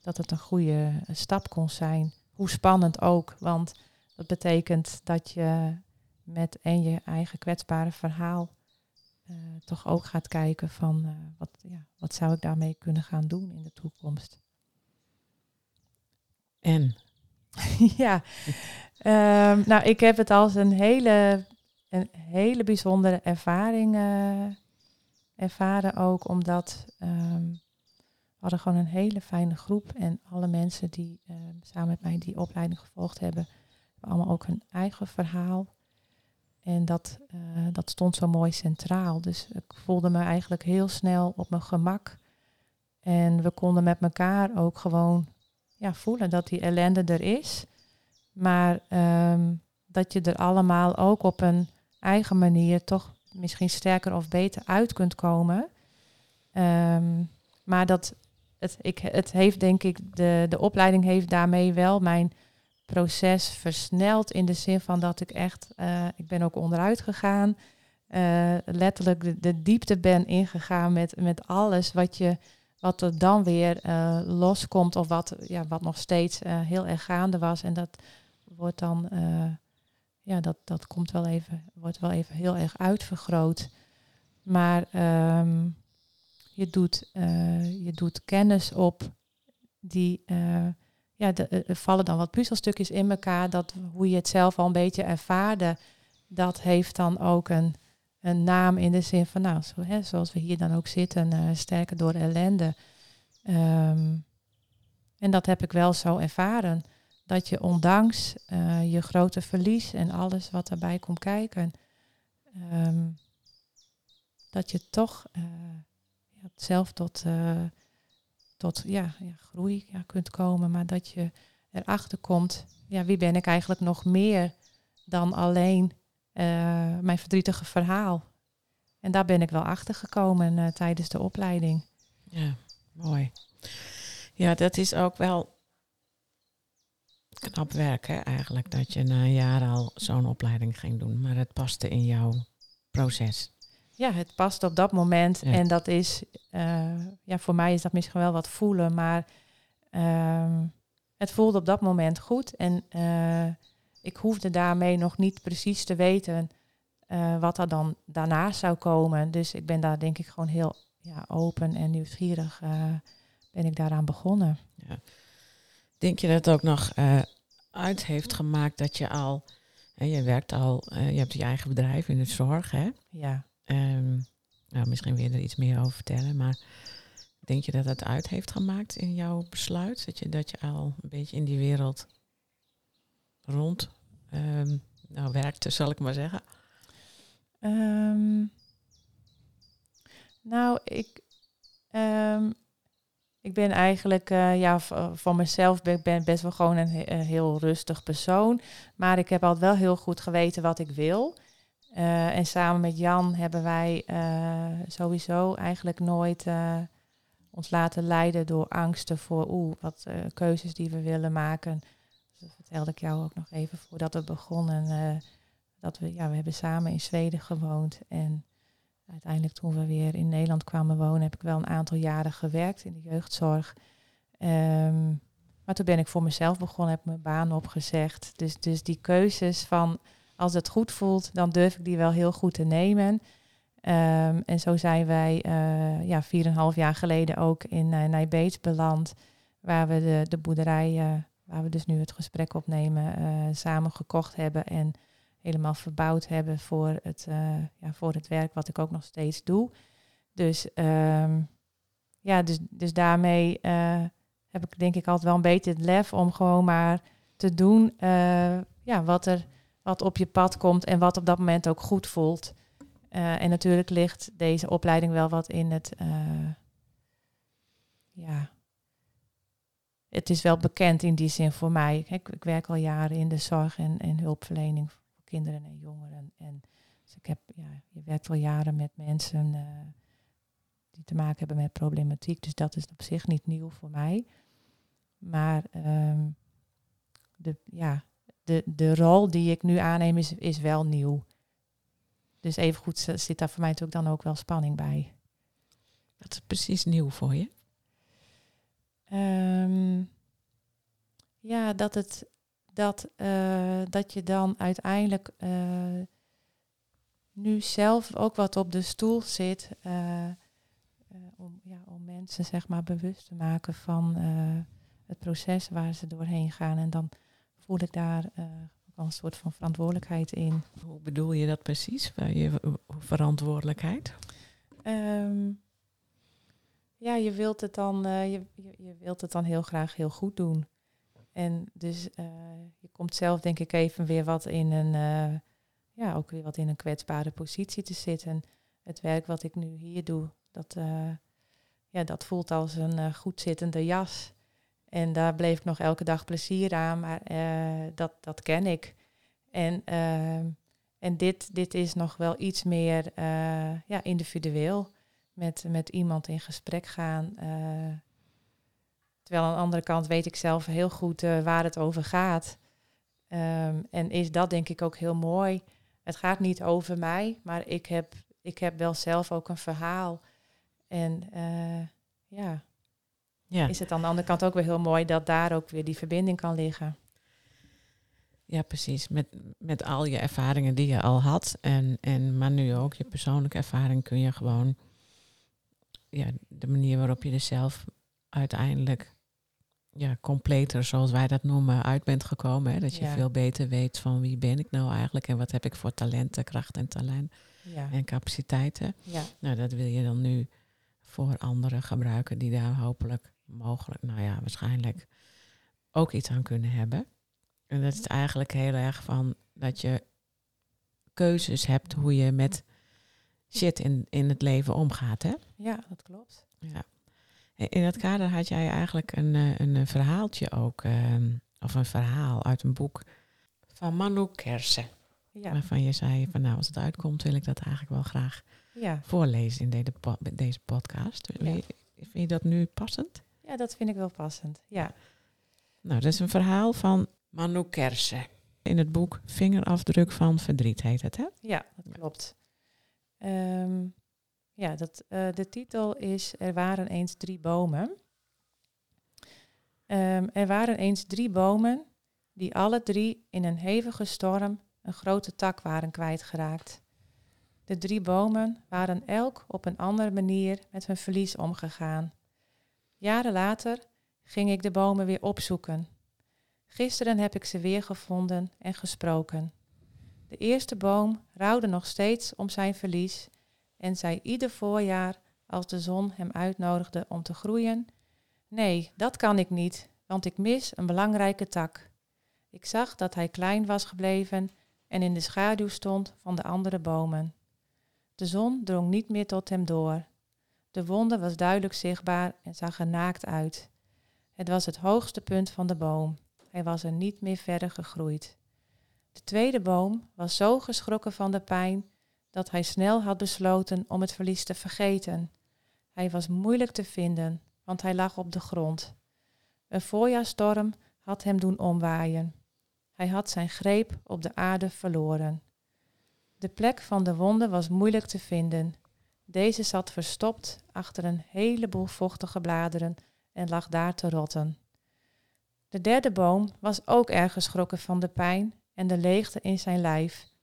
dat het een goede stap kon zijn. Hoe spannend ook, want dat betekent dat je met en je eigen kwetsbare verhaal uh, toch ook gaat kijken van wat, ja, wat zou ik daarmee kunnen gaan doen in de toekomst. En? ja, um, nou, ik heb het als een hele een hele bijzondere ervaring ervaren ook, omdat um, we hadden gewoon een hele fijne groep en alle mensen die uh, samen met mij die opleiding gevolgd hebben, hebben allemaal ook hun eigen verhaal. En dat, uh, dat stond zo mooi centraal. Dus ik voelde me eigenlijk heel snel op mijn gemak. En we konden met elkaar ook gewoon ja, voelen dat die ellende er is. Maar um, dat je er allemaal ook op een eigen manier toch misschien sterker of beter uit kunt komen. Um, maar dat het, ik, het heeft denk ik, de, de opleiding heeft daarmee wel mijn proces versneld in de zin van dat ik echt, uh, ik ben ook onderuit gegaan. Uh, letterlijk de, de, diepte ben ingegaan met, met alles wat, je, wat er dan weer uh, loskomt of wat, ja, wat nog steeds heel erg gaande was. En dat wordt dan, ja, dat, dat komt wel even, wordt wel even heel erg uitvergroot. Maar um, je, doet, je doet kennis op die ja, er vallen dan wat puzzelstukjes in elkaar. Dat hoe je het zelf al een beetje ervaarde, dat heeft dan ook een, een naam in de zin van, nou, zo, hè, zoals we hier dan ook zitten, uh, sterker door ellende. Um, en dat heb ik wel zo ervaren. Dat je ondanks uh, je grote verlies en alles wat erbij komt kijken, um, dat je toch uh, zelf tot tot ja, ja groei ja, kunt komen, maar dat je erachter komt, ja, wie ben ik eigenlijk nog meer dan alleen mijn verdrietige verhaal. En daar ben ik wel achter gekomen tijdens de opleiding. Ja, mooi. Ja, dat is ook wel knap werk hè, eigenlijk, dat je na een jaar al zo'n opleiding ging doen. Maar het paste in jouw proces ja, het past op dat moment. En dat is, uh, ja, voor mij is dat misschien wel wat voelen, maar uh, het voelde op dat moment goed. En uh, ik hoefde daarmee nog niet precies te weten uh, wat er dan daarna zou komen. Dus ik ben daar denk ik gewoon heel ja, open en nieuwsgierig ben ik daaraan begonnen. Ja. Denk je dat het ook nog uit heeft gemaakt dat je al, je werkt al, je hebt je eigen bedrijf in de zorg, hè? Ja. Um, nou, misschien wil je er iets meer over vertellen, maar denk je dat het uit heeft gemaakt in jouw besluit? Dat je, dat je al een beetje in die wereld rond um, nou, werkte, zal ik maar zeggen? Um, nou, ik, ik ben eigenlijk, uh, ja, van mezelf ben best wel gewoon een, heel rustig persoon. Maar ik heb altijd wel heel goed geweten wat ik wil. Uh, en samen met Jan hebben wij sowieso eigenlijk nooit ons laten leiden door angsten voor oeh, wat keuzes die we willen maken. Dat vertelde ik jou ook nog even voordat we begonnen. dat we, ja, we hebben samen in Zweden gewoond. En uiteindelijk toen we weer in Nederland kwamen wonen, heb ik wel een aantal jaren gewerkt in de jeugdzorg. Um, maar toen ben ik voor mezelf begonnen, heb mijn baan opgezegd. Dus, dus die keuzes van als het goed voelt, dan durf ik die wel heel goed te nemen. Um, en zo zijn wij uh, ja, 4,5 jaar geleden ook in uh, Nijbeets beland, waar we de, de boerderij, uh, waar we dus nu het gesprek opnemen, samen gekocht hebben en helemaal verbouwd hebben voor het, ja, voor het werk wat ik ook nog steeds doe. Dus um, ja, dus, dus daarmee heb ik denk ik altijd wel een beetje het lef om gewoon maar te doen ja, wat er wat op je pad komt en wat op dat moment ook goed voelt. En natuurlijk ligt deze opleiding wel wat in het. Ja. Het is wel bekend in die zin voor mij. Ik, ik werk al jaren in de zorg en, en hulpverlening kinderen en jongeren. En dus ik heb, ja, je werkt al jaren met mensen uh, die te maken hebben met problematiek. Dus dat is op zich niet nieuw voor mij. Maar um, de, ja, de, de rol die ik nu aanneem is, is wel nieuw. Dus evengoed zit daar voor mij natuurlijk dan ook wel spanning bij. Wat is precies nieuw voor je? Um, ja, dat, het, dat, uh, dat je dan uiteindelijk uh, nu zelf ook wat op de stoel zit. Uh, om, ja, om mensen zeg maar bewust te maken van het proces waar ze doorheen gaan. En dan voel ik daar wel een soort van verantwoordelijkheid in. Hoe bedoel je dat precies? Je verantwoordelijkheid? Ehm, ja, je wilt, het dan, je, je, wilt het dan heel graag heel goed doen. En dus uh, je komt zelf denk ik even weer wat in een, uh, ja, ook weer wat in een kwetsbare positie te zitten. Het werk wat ik nu hier doe, dat, ja, dat voelt als een goed zittende jas. En daar bleef ik nog elke dag plezier aan, maar dat, dat ken ik. En, en dit, dit is nog wel iets meer ja, individueel met, met iemand in gesprek gaan. Terwijl aan de andere kant weet ik zelf heel goed uh, waar het over gaat. Um, en is dat denk ik ook heel mooi. Het gaat niet over mij, maar ik heb, ik heb wel zelf ook een verhaal. En uh, ja. ja, is het aan de andere kant ook weer heel mooi dat daar ook weer die verbinding kan liggen. Ja, precies. Met, met al je ervaringen die je al had. En, en, maar nu ook je persoonlijke ervaring kun je gewoon ja, de manier waarop je er zelf uiteindelijk ja, completer, zoals wij dat noemen, uit bent gekomen. Hè? Dat je veel beter weet van wie ben ik nou eigenlijk en wat heb ik voor talenten, kracht en talent ja. en capaciteiten. Ja. Nou, dat wil je dan nu voor anderen gebruiken die daar hopelijk mogelijk, nou ja, waarschijnlijk ook iets aan kunnen hebben. En dat is eigenlijk heel erg van dat je keuzes hebt hoe je met shit in, in het leven omgaat. Hè? Ja, dat klopt. Ja. In dat kader had jij eigenlijk een, eh, een, een verhaaltje ook, ehm, of een verhaal uit een boek van Manu Kersen. Ja. Waarvan je zei van nou, als het uitkomt wil ik dat eigenlijk wel graag ja. voorlezen in deze, deze podcast. Ja. Vind je dat nu passend? Ja, dat vind ik wel passend, ja. Nou, dat is een verhaal van Manu Kersen. In het boek Vingerafdruk van Verdriet heet het, hè? Ja, dat klopt. Um, ja, dat, uh, de titel is Er waren eens drie bomen. Um, er waren eens drie bomen die alle drie in een hevige storm een grote tak waren kwijtgeraakt. De drie bomen waren elk op een andere manier met hun verlies omgegaan. Jaren later ging ik de bomen weer opzoeken. Gisteren heb ik ze weer gevonden en gesproken. De eerste boom rouwde nog steeds om zijn verlies en zei ieder voorjaar, als de zon hem uitnodigde om te groeien: Nee, dat kan ik niet, want ik mis een belangrijke tak. Ik zag dat hij klein was gebleven en in de schaduw stond van de andere bomen. De zon drong niet meer tot hem door. De wonde was duidelijk zichtbaar en zag er naakt uit. Het was het hoogste punt van de boom. Hij was er niet meer verder gegroeid. De tweede boom was zo geschrokken van de pijn dat hij snel had besloten om het verlies te vergeten. Hij was moeilijk te vinden, want hij lag op de grond. Een voorjaarstorm had hem doen omwaaien. Hij had zijn greep op de aarde verloren. De plek van de wonde was moeilijk te vinden. Deze zat verstopt achter een heleboel vochtige bladeren en lag daar te rotten. De derde boom was ook erg geschrokken van de pijn en de leegte in zijn lijf.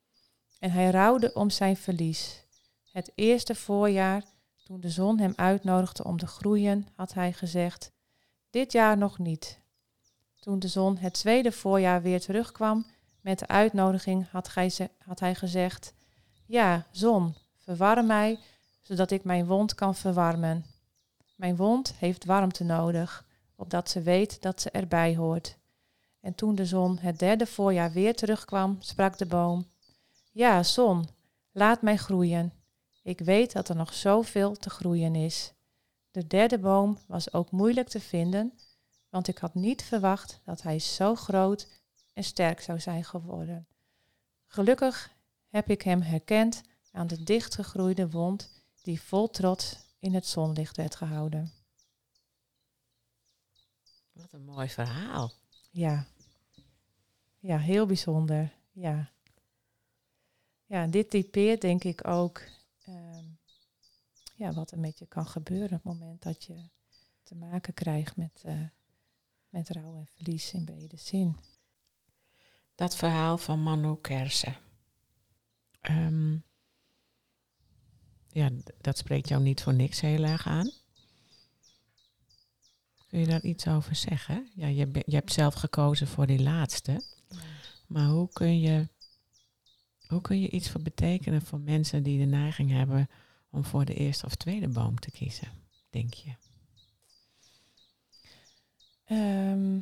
En hij rouwde om zijn verlies. Het eerste voorjaar, toen de zon hem uitnodigde om te groeien, had hij gezegd: Dit jaar nog niet. Toen de zon het tweede voorjaar weer terugkwam met de uitnodiging, had hij, gezegd: Ja, zon, verwarm mij, zodat ik mijn wond kan verwarmen. Mijn wond heeft warmte nodig, opdat ze weet dat ze erbij hoort. En toen de zon het derde voorjaar weer terugkwam, sprak de boom: Ja, zon, laat mij groeien. Ik weet dat er nog zoveel te groeien is. De derde boom was ook moeilijk te vinden, want ik had niet verwacht dat hij zo groot en sterk zou zijn geworden. Gelukkig heb ik hem herkend aan de dichtgegroeide wond die vol trots in het zonlicht werd gehouden. Wat een mooi verhaal. Ja. Ja, heel bijzonder. Ja. Ja, dit typeert denk ik ook ehm, ja, wat er met je kan gebeuren op het moment dat je te maken krijgt met, uh, met rouw en verlies in brede zin. Dat verhaal van Manu Kersen. Ehm, ja, dat spreekt jou niet voor niks heel erg aan. Kun je daar iets over zeggen? Ja, je, je hebt zelf gekozen voor die laatste. Maar hoe kun je, hoe kun je iets voor betekenen voor mensen die de neiging hebben om voor de eerste of tweede boom te kiezen, denk je? Ehm,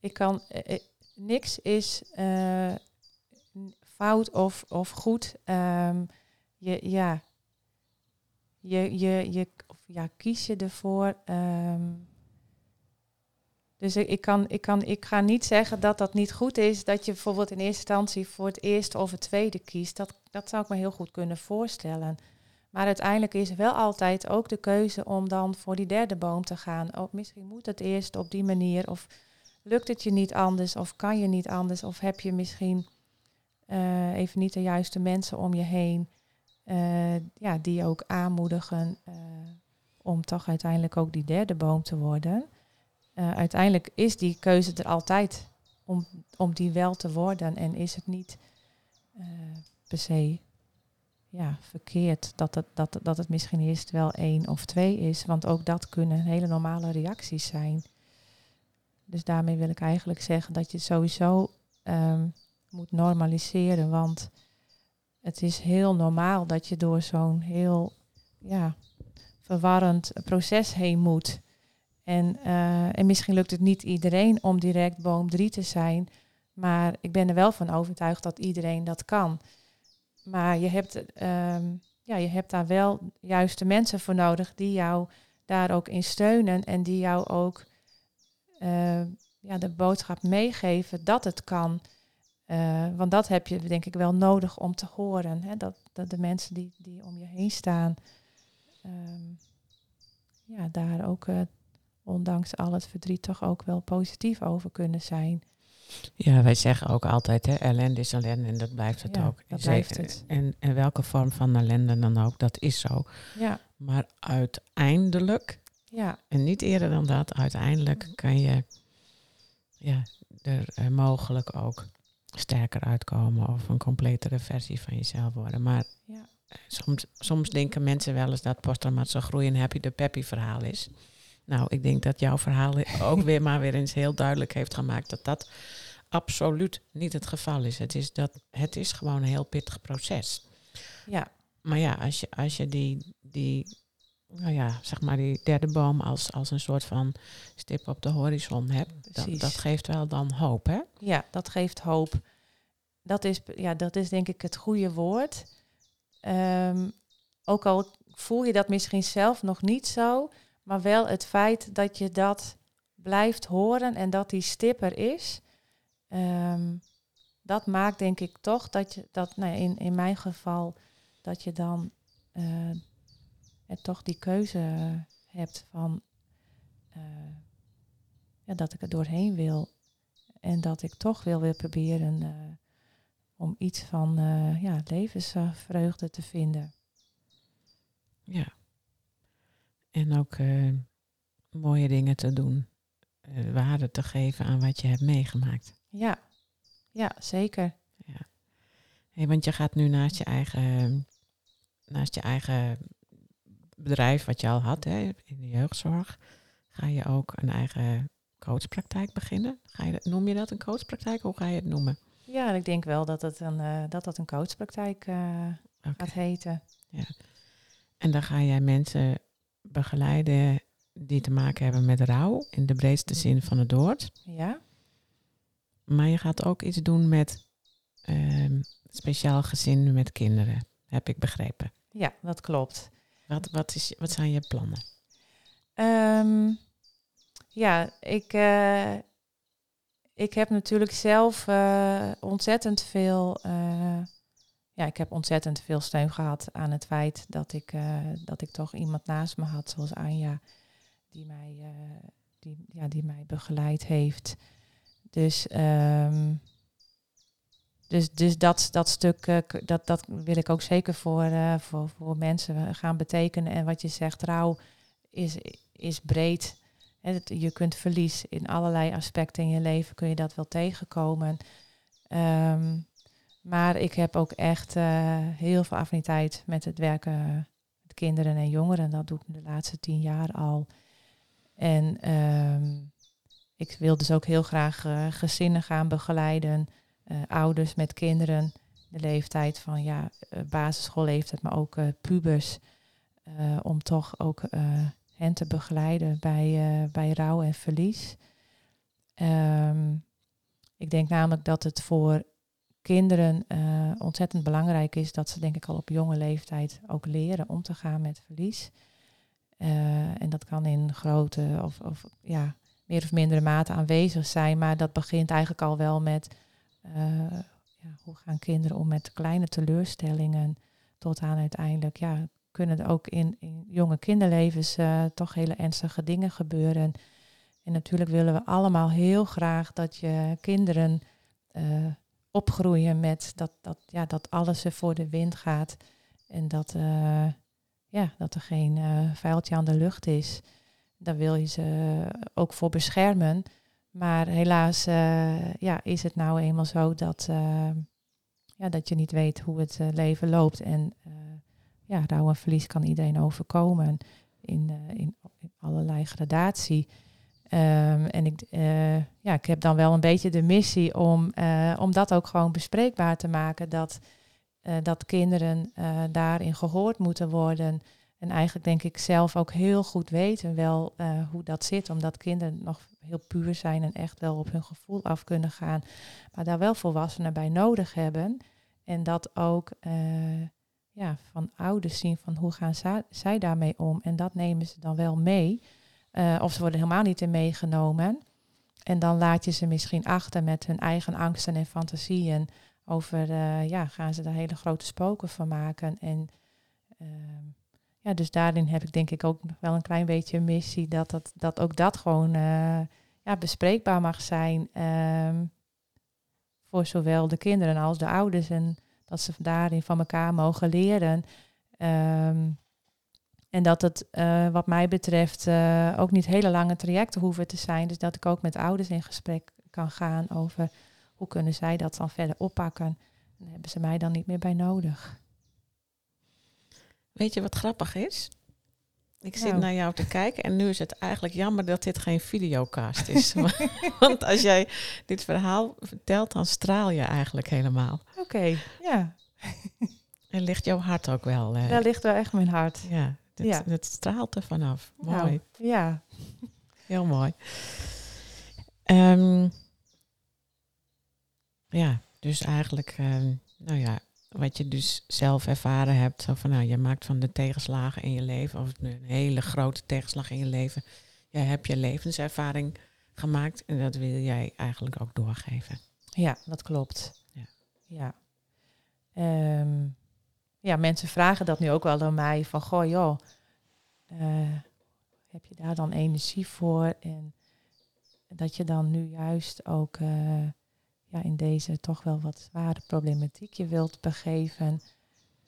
ik kan, eh, eh, niks is eh, fout of, of goed. Ehm, je, ja, je, je, je, ja, kies je ervoor. ehm. Dus ik, kan, ik, kan, ik ga niet zeggen dat dat niet goed is, dat je bijvoorbeeld in eerste instantie voor het eerste of het tweede kiest. Dat, dat zou ik me heel goed kunnen voorstellen. Maar uiteindelijk is er wel altijd ook de keuze om dan voor die derde boom te gaan. Oh, misschien moet het eerst op die manier. Of lukt het je niet anders? Of kan je niet anders? Of heb je misschien eh, even niet de juiste mensen om je heen. eh, ja, die je ook aanmoedigen eh, om toch uiteindelijk ook die derde boom te worden. Eh, uiteindelijk is die keuze er altijd om, om die wel te worden. En is het niet eh, per se ja, verkeerd dat het, dat, dat het misschien eerst wel één of twee is. Want ook dat kunnen hele normale reacties zijn. Dus daarmee wil ik eigenlijk zeggen dat je sowieso ehm, moet normaliseren. Want het is heel normaal dat je door zo'n heel ja, verwarrend proces heen moet. En, eh, en misschien lukt het niet iedereen om direct boom 3 te zijn. Maar ik ben er wel van overtuigd dat iedereen dat kan. Maar je hebt, ehm, ja, je hebt daar wel juiste mensen voor nodig die jou daar ook in steunen en die jou ook eh, ja, de boodschap meegeven dat het kan. Eh, want dat heb je denk ik wel nodig om te horen. Hè? Dat, dat de mensen die, die om je heen staan, ehm, ja, daar ook ondanks al het verdriet toch ook wel positief over kunnen zijn. Ja, wij zeggen ook altijd, hè, ellende is ellende en dat blijft het Ja, ook. dat blijft het. En, en welke vorm van ellende dan ook, dat is zo. Ja, Maar uiteindelijk, ja, en niet eerder dan dat, uiteindelijk kan je ja, er eh, mogelijk ook sterker uitkomen of een completere versie van jezelf worden. Maar ja, eh, soms, soms denken mensen wel eens dat posttraumatische groei een happy de peppy verhaal is. Nou, ik denk dat jouw verhaal ook weer maar weer eens heel duidelijk heeft gemaakt dat dat absoluut niet het geval is. Het is, dat, het is gewoon een heel pittig proces. ja, Maar ja, als je, als je die, die, nou ja, zeg maar die derde boom als, als een soort van stip op de horizon hebt, dat, Precies. dat geeft wel dan hoop, hè? ja, dat geeft hoop. Dat is, ja, dat is denk ik het goede woord. Ehm, ook al voel je dat misschien zelf nog niet zo, maar wel het feit dat je dat blijft horen en dat die stip er is, ehm, dat maakt denk ik toch dat je dat, nou in, in mijn geval, dat je dan eh, toch die keuze hebt van eh, ja, dat ik er doorheen wil en dat ik toch wil weer proberen eh, om iets van ja, levensvreugde te vinden. Ja. En ook eh, mooie dingen te doen. eh, waarde te geven aan wat je hebt meegemaakt. Ja, ja zeker. Ja. Hey, want je gaat nu naast je eigen, naast je eigen bedrijf, wat je al had hè, in de jeugdzorg, ga je ook een eigen coachpraktijk beginnen. Ga je, noem je dat een coachpraktijk? Hoe ga je het noemen? Ja, ik denk wel dat het een, eh, dat dat een coachpraktijk gaat heten. En dan ga jij mensen begeleiden die te maken hebben met rouw, in de breedste zin van het woord. Ja, Maar je gaat ook iets doen met ehm, speciaal gezin met kinderen, heb ik begrepen. ja dat klopt. Wat, wat, is, wat zijn je plannen? Ehm, ja, ik, eh, ik heb natuurlijk zelf eh, ontzettend veel. eh, ja, ik heb ontzettend veel steun gehad aan het feit dat ik, eh, dat ik toch iemand naast me had, zoals Anja, die mij, eh, die, ja, die mij begeleid heeft. Dus, ehm, dus, dus dat, dat stuk, eh, dat, dat wil ik ook zeker voor, voor, voor mensen gaan betekenen. En wat je zegt, rouw is, is breed. Je kunt verlies in allerlei aspecten in je leven, kun je dat wel tegenkomen. Ehm, maar ik heb ook echt eh, heel veel affiniteit met het werken met kinderen en jongeren. Dat doe ik de laatste tien jaar al. En, ehm, ik wil dus ook heel graag uh, gezinnen gaan begeleiden, ouders met kinderen, de leeftijd van ja, basisschoolleeftijd, maar ook pubers, om toch ook hen te begeleiden bij, bij rouw en verlies. Ehm, ik denk namelijk dat het voor kinderen uh, ontzettend belangrijk is dat ze denk ik al op jonge leeftijd ook leren om te gaan met verlies. Uh, en dat kan in grote of, of ja, meer of mindere mate aanwezig zijn, maar dat begint eigenlijk al wel met uh, ja, hoe gaan kinderen om met kleine teleurstellingen tot aan uiteindelijk ja, kunnen er ook in, in jonge kinderlevens toch hele ernstige dingen gebeuren. En natuurlijk willen we allemaal heel graag dat je kinderen opgroeien met dat, dat, ja, dat alles er voor de wind gaat. En dat, uh, ja, dat er geen uh, vuiltje aan de lucht is. Daar wil je ze ook voor beschermen. Maar helaas uh, ja, is het nou eenmaal zo dat, ja, dat je niet weet hoe het leven loopt. En ja, rouw en verlies kan iedereen overkomen in, in, in allerlei gradatie. Um, en ik, uh, ja, ik heb dan wel een beetje de missie om, uh, om dat ook gewoon bespreekbaar te maken. Dat, uh, dat kinderen daarin gehoord moeten worden. En eigenlijk denk ik zelf ook heel goed weten wel hoe dat zit. Omdat kinderen nog heel puur zijn en echt wel op hun gevoel af kunnen gaan. Maar daar wel volwassenen bij nodig hebben. En dat ook ja, van ouders zien van hoe gaan zij daarmee om. En dat nemen ze dan wel mee. Uh, of ze worden helemaal niet in meegenomen. En dan laat je ze misschien achter met hun eigen angsten en fantasieën. Over, uh, ja, gaan ze daar hele grote spoken van maken. En uh, ja, dus daarin heb ik denk ik ook wel een klein beetje een missie. Dat, dat, dat ook dat gewoon uh, ja, bespreekbaar mag zijn. Um, voor zowel de kinderen als de ouders. En dat ze daarin van elkaar mogen leren. Um, en dat het uh, wat mij betreft uh, ook niet hele lange trajecten hoeven te zijn. Dus dat ik ook met ouders in gesprek kan gaan over hoe kunnen zij dat dan verder oppakken. Dan hebben ze mij dan niet meer bij nodig. Weet je wat grappig is? Ik zit nou. naar jou te kijken en nu is het eigenlijk jammer dat dit geen videocast is. Want als jij dit verhaal vertelt, dan straal je eigenlijk helemaal. Oké, ja. En ligt jouw hart ook wel? Uh, Daar ligt wel echt mijn hart. Ja. Het, ja. het straalt er vanaf. Mooi. Nou, ja. Heel mooi. Um, ja, dus eigenlijk, um, nou ja, wat je dus zelf ervaren hebt. Zo van, nou, je maakt van de tegenslagen in je leven, of een hele grote tegenslag in je leven, jij hebt je levenservaring gemaakt en dat wil jij eigenlijk ook doorgeven. Ja, dat klopt. Ja. Ja. Um, ja, mensen vragen dat nu ook wel aan mij. Van, goh joh, uh, heb je daar dan energie voor? En dat je dan nu juist ook uh, ja, in deze toch wel wat zware problematiek je wilt begeven.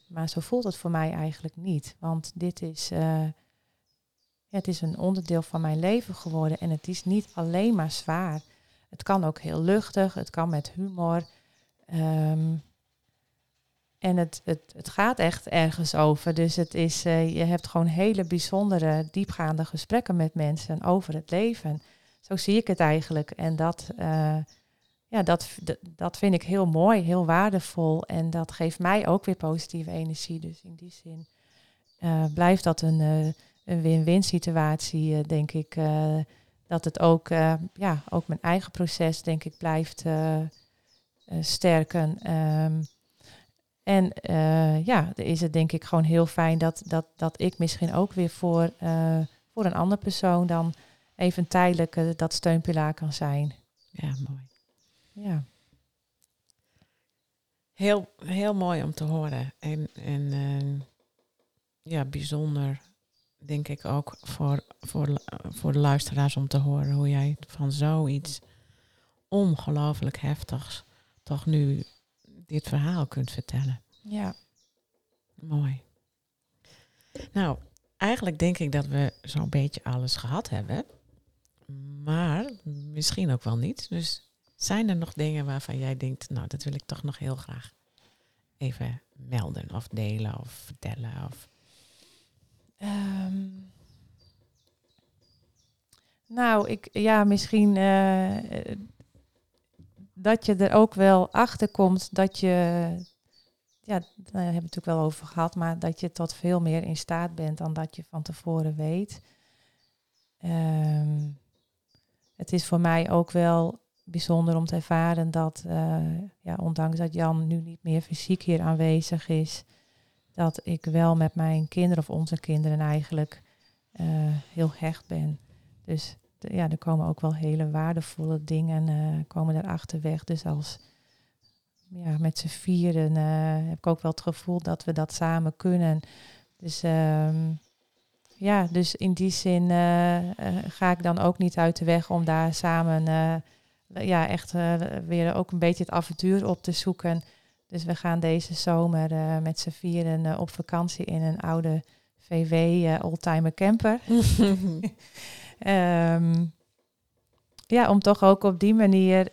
Maar zo voelt het voor mij eigenlijk niet. Want dit is, uh, het is een onderdeel van mijn leven geworden. En het is niet alleen maar zwaar. Het kan ook heel luchtig, het kan met humor. Um, en het, het, het gaat echt ergens over. Dus het is, uh, je hebt gewoon hele bijzondere, diepgaande gesprekken met mensen over het leven. Zo zie ik het eigenlijk. En dat, uh, ja, dat, dat vind ik heel mooi, heel waardevol. En dat geeft mij ook weer positieve energie. Dus in die zin uh, blijft dat een, een win-win situatie, denk ik. dat het ook, ja, ook mijn eigen proces, denk ik, blijft sterken. Um, en uh, ja, is het denk ik gewoon heel fijn dat, dat, dat ik misschien ook weer voor, uh, voor een andere persoon dan even tijdelijk uh, dat steunpilaar kan zijn. Ja, mooi. Ja. Heel, heel mooi om te horen. En, en ja, bijzonder denk ik ook voor, voor, voor de luisteraars om te horen hoe jij van zoiets ongelooflijk heftigs toch nu dit verhaal kunt vertellen. Ja. Mooi. Nou, eigenlijk denk ik dat we zo'n beetje alles gehad hebben. Maar misschien ook wel niet. Dus zijn er nog dingen waarvan jij denkt, nou, dat wil ik toch nog heel graag even melden of delen of vertellen? Of... Um, Nou, ik, ja, misschien uh, dat je er ook wel achter komt dat je, ja, daar hebben we het natuurlijk wel over gehad, maar dat je tot veel meer in staat bent dan dat je van tevoren weet. Um, het is voor mij ook wel bijzonder om te ervaren dat, uh, ja, ondanks dat Jan nu niet meer fysiek hier aanwezig is, dat ik wel met mijn kinderen of onze kinderen eigenlijk uh, heel hecht ben. Dus ja, er komen ook wel hele waardevolle dingen uh, komen erachter weg. Dus als ja, met z'n vieren heb ik ook wel het gevoel dat we dat samen kunnen. Dus um, ja, dus in die zin ga ik dan ook niet uit de weg om daar samen ja, echt uh, weer ook een beetje het avontuur op te zoeken. Dus we gaan deze zomer uh, met z'n vieren uh, op vakantie in een oude VW oldtimer camper. um, ja, om toch ook op die manier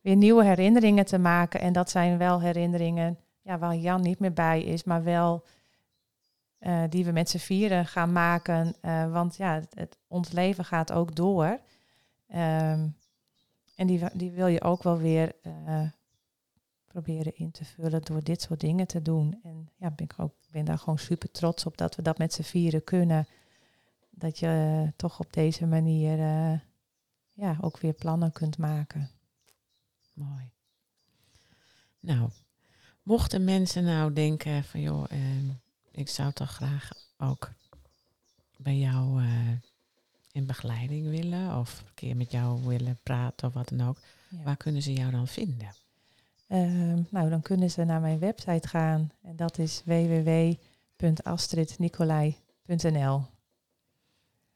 weer nieuwe herinneringen te maken. En dat zijn wel herinneringen ja, waar Jan niet meer bij is, maar wel die we met z'n vieren gaan maken. want ja, het, ons leven gaat ook door. Um, en die, die wil je ook wel weer proberen in te vullen door dit soort dingen te doen. En ja, ben ik ook, ben daar gewoon super trots op dat we dat met z'n vieren kunnen. Dat je toch op deze manier uh, ja, ook weer plannen kunt maken. Mooi. Nou, mochten mensen nou denken van joh, ik zou toch graag ook bij jou in begeleiding willen of een keer met jou willen praten of wat dan ook, waar kunnen ze jou dan vinden? Uh, nou, dan kunnen ze naar mijn website gaan en dat is www.astridnicolai.nl.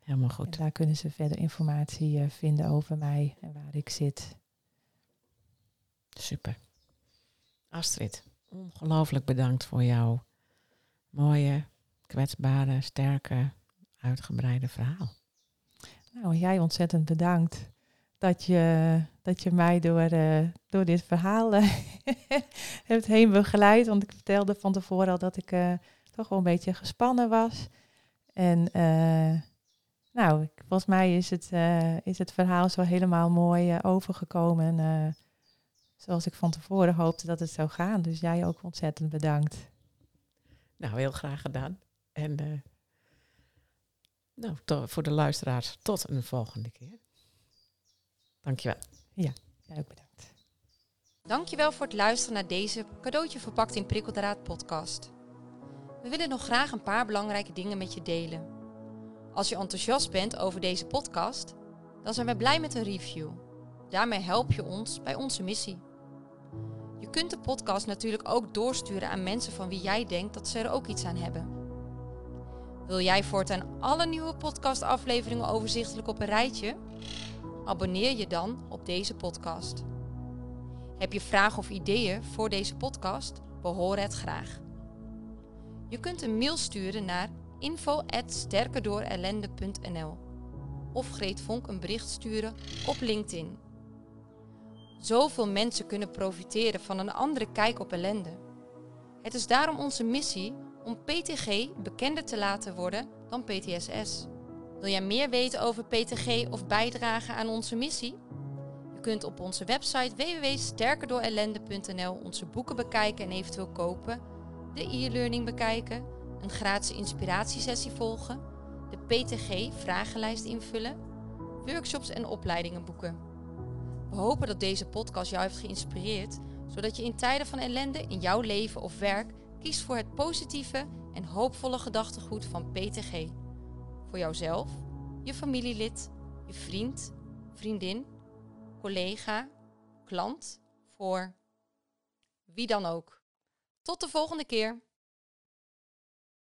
Helemaal goed. En daar kunnen ze verder informatie uh, vinden over mij en waar ik zit. Super. Astrid, ongelooflijk bedankt voor jouw mooie, kwetsbare, sterke, uitgebreide verhaal. Nou, jij ontzettend bedankt dat je, dat je mij door, uh, door dit verhaal uh, hebt heen begeleid. Want ik vertelde van tevoren al dat ik uh, toch wel een beetje gespannen was. En nou, volgens mij is het, is het verhaal zo helemaal mooi overgekomen. zoals ik van tevoren hoopte dat het zou gaan. Dus jij ook ontzettend bedankt. Nou, heel graag gedaan. En nou, voor de luisteraars, tot een volgende keer. Dankjewel. Ja, jij ook bedankt. Dankjewel voor het luisteren naar deze cadeautje verpakt in prikkeldraad podcast. We willen nog graag een paar belangrijke dingen met je delen. Als je enthousiast bent over deze podcast, dan zijn we blij met een review. Daarmee help je ons bij onze missie. Je kunt de podcast natuurlijk ook doorsturen aan mensen van wie jij denkt dat ze er ook iets aan hebben. Wil jij voortaan alle nieuwe podcastafleveringen overzichtelijk op een rijtje? Abonneer je dan op deze podcast. Heb je vragen of ideeën voor deze podcast? Behoor het graag. Je kunt een mail sturen naar info@sterkerdoorellende.nl of Greet Vonk een bericht sturen op LinkedIn. Zoveel mensen kunnen profiteren van een andere kijk op ellende. Het is daarom onze missie om PTG bekender te laten worden dan PTSS. Wil jij meer weten over PTG of bijdragen aan onze missie? Je kunt op onze website www.sterkerdoorellende.nl onze boeken bekijken en eventueel kopen, de e-learning bekijken, een gratis inspiratiesessie volgen, de PTG-vragenlijst invullen, workshops en opleidingen boeken. We hopen dat deze podcast jou heeft geïnspireerd, zodat je in tijden van ellende in jouw leven of werk Kies voor het positieve en hoopvolle gedachtegoed van PTG. Voor jouzelf, je familielid, je vriend, vriendin, collega, klant, voor wie dan ook. Tot de volgende keer.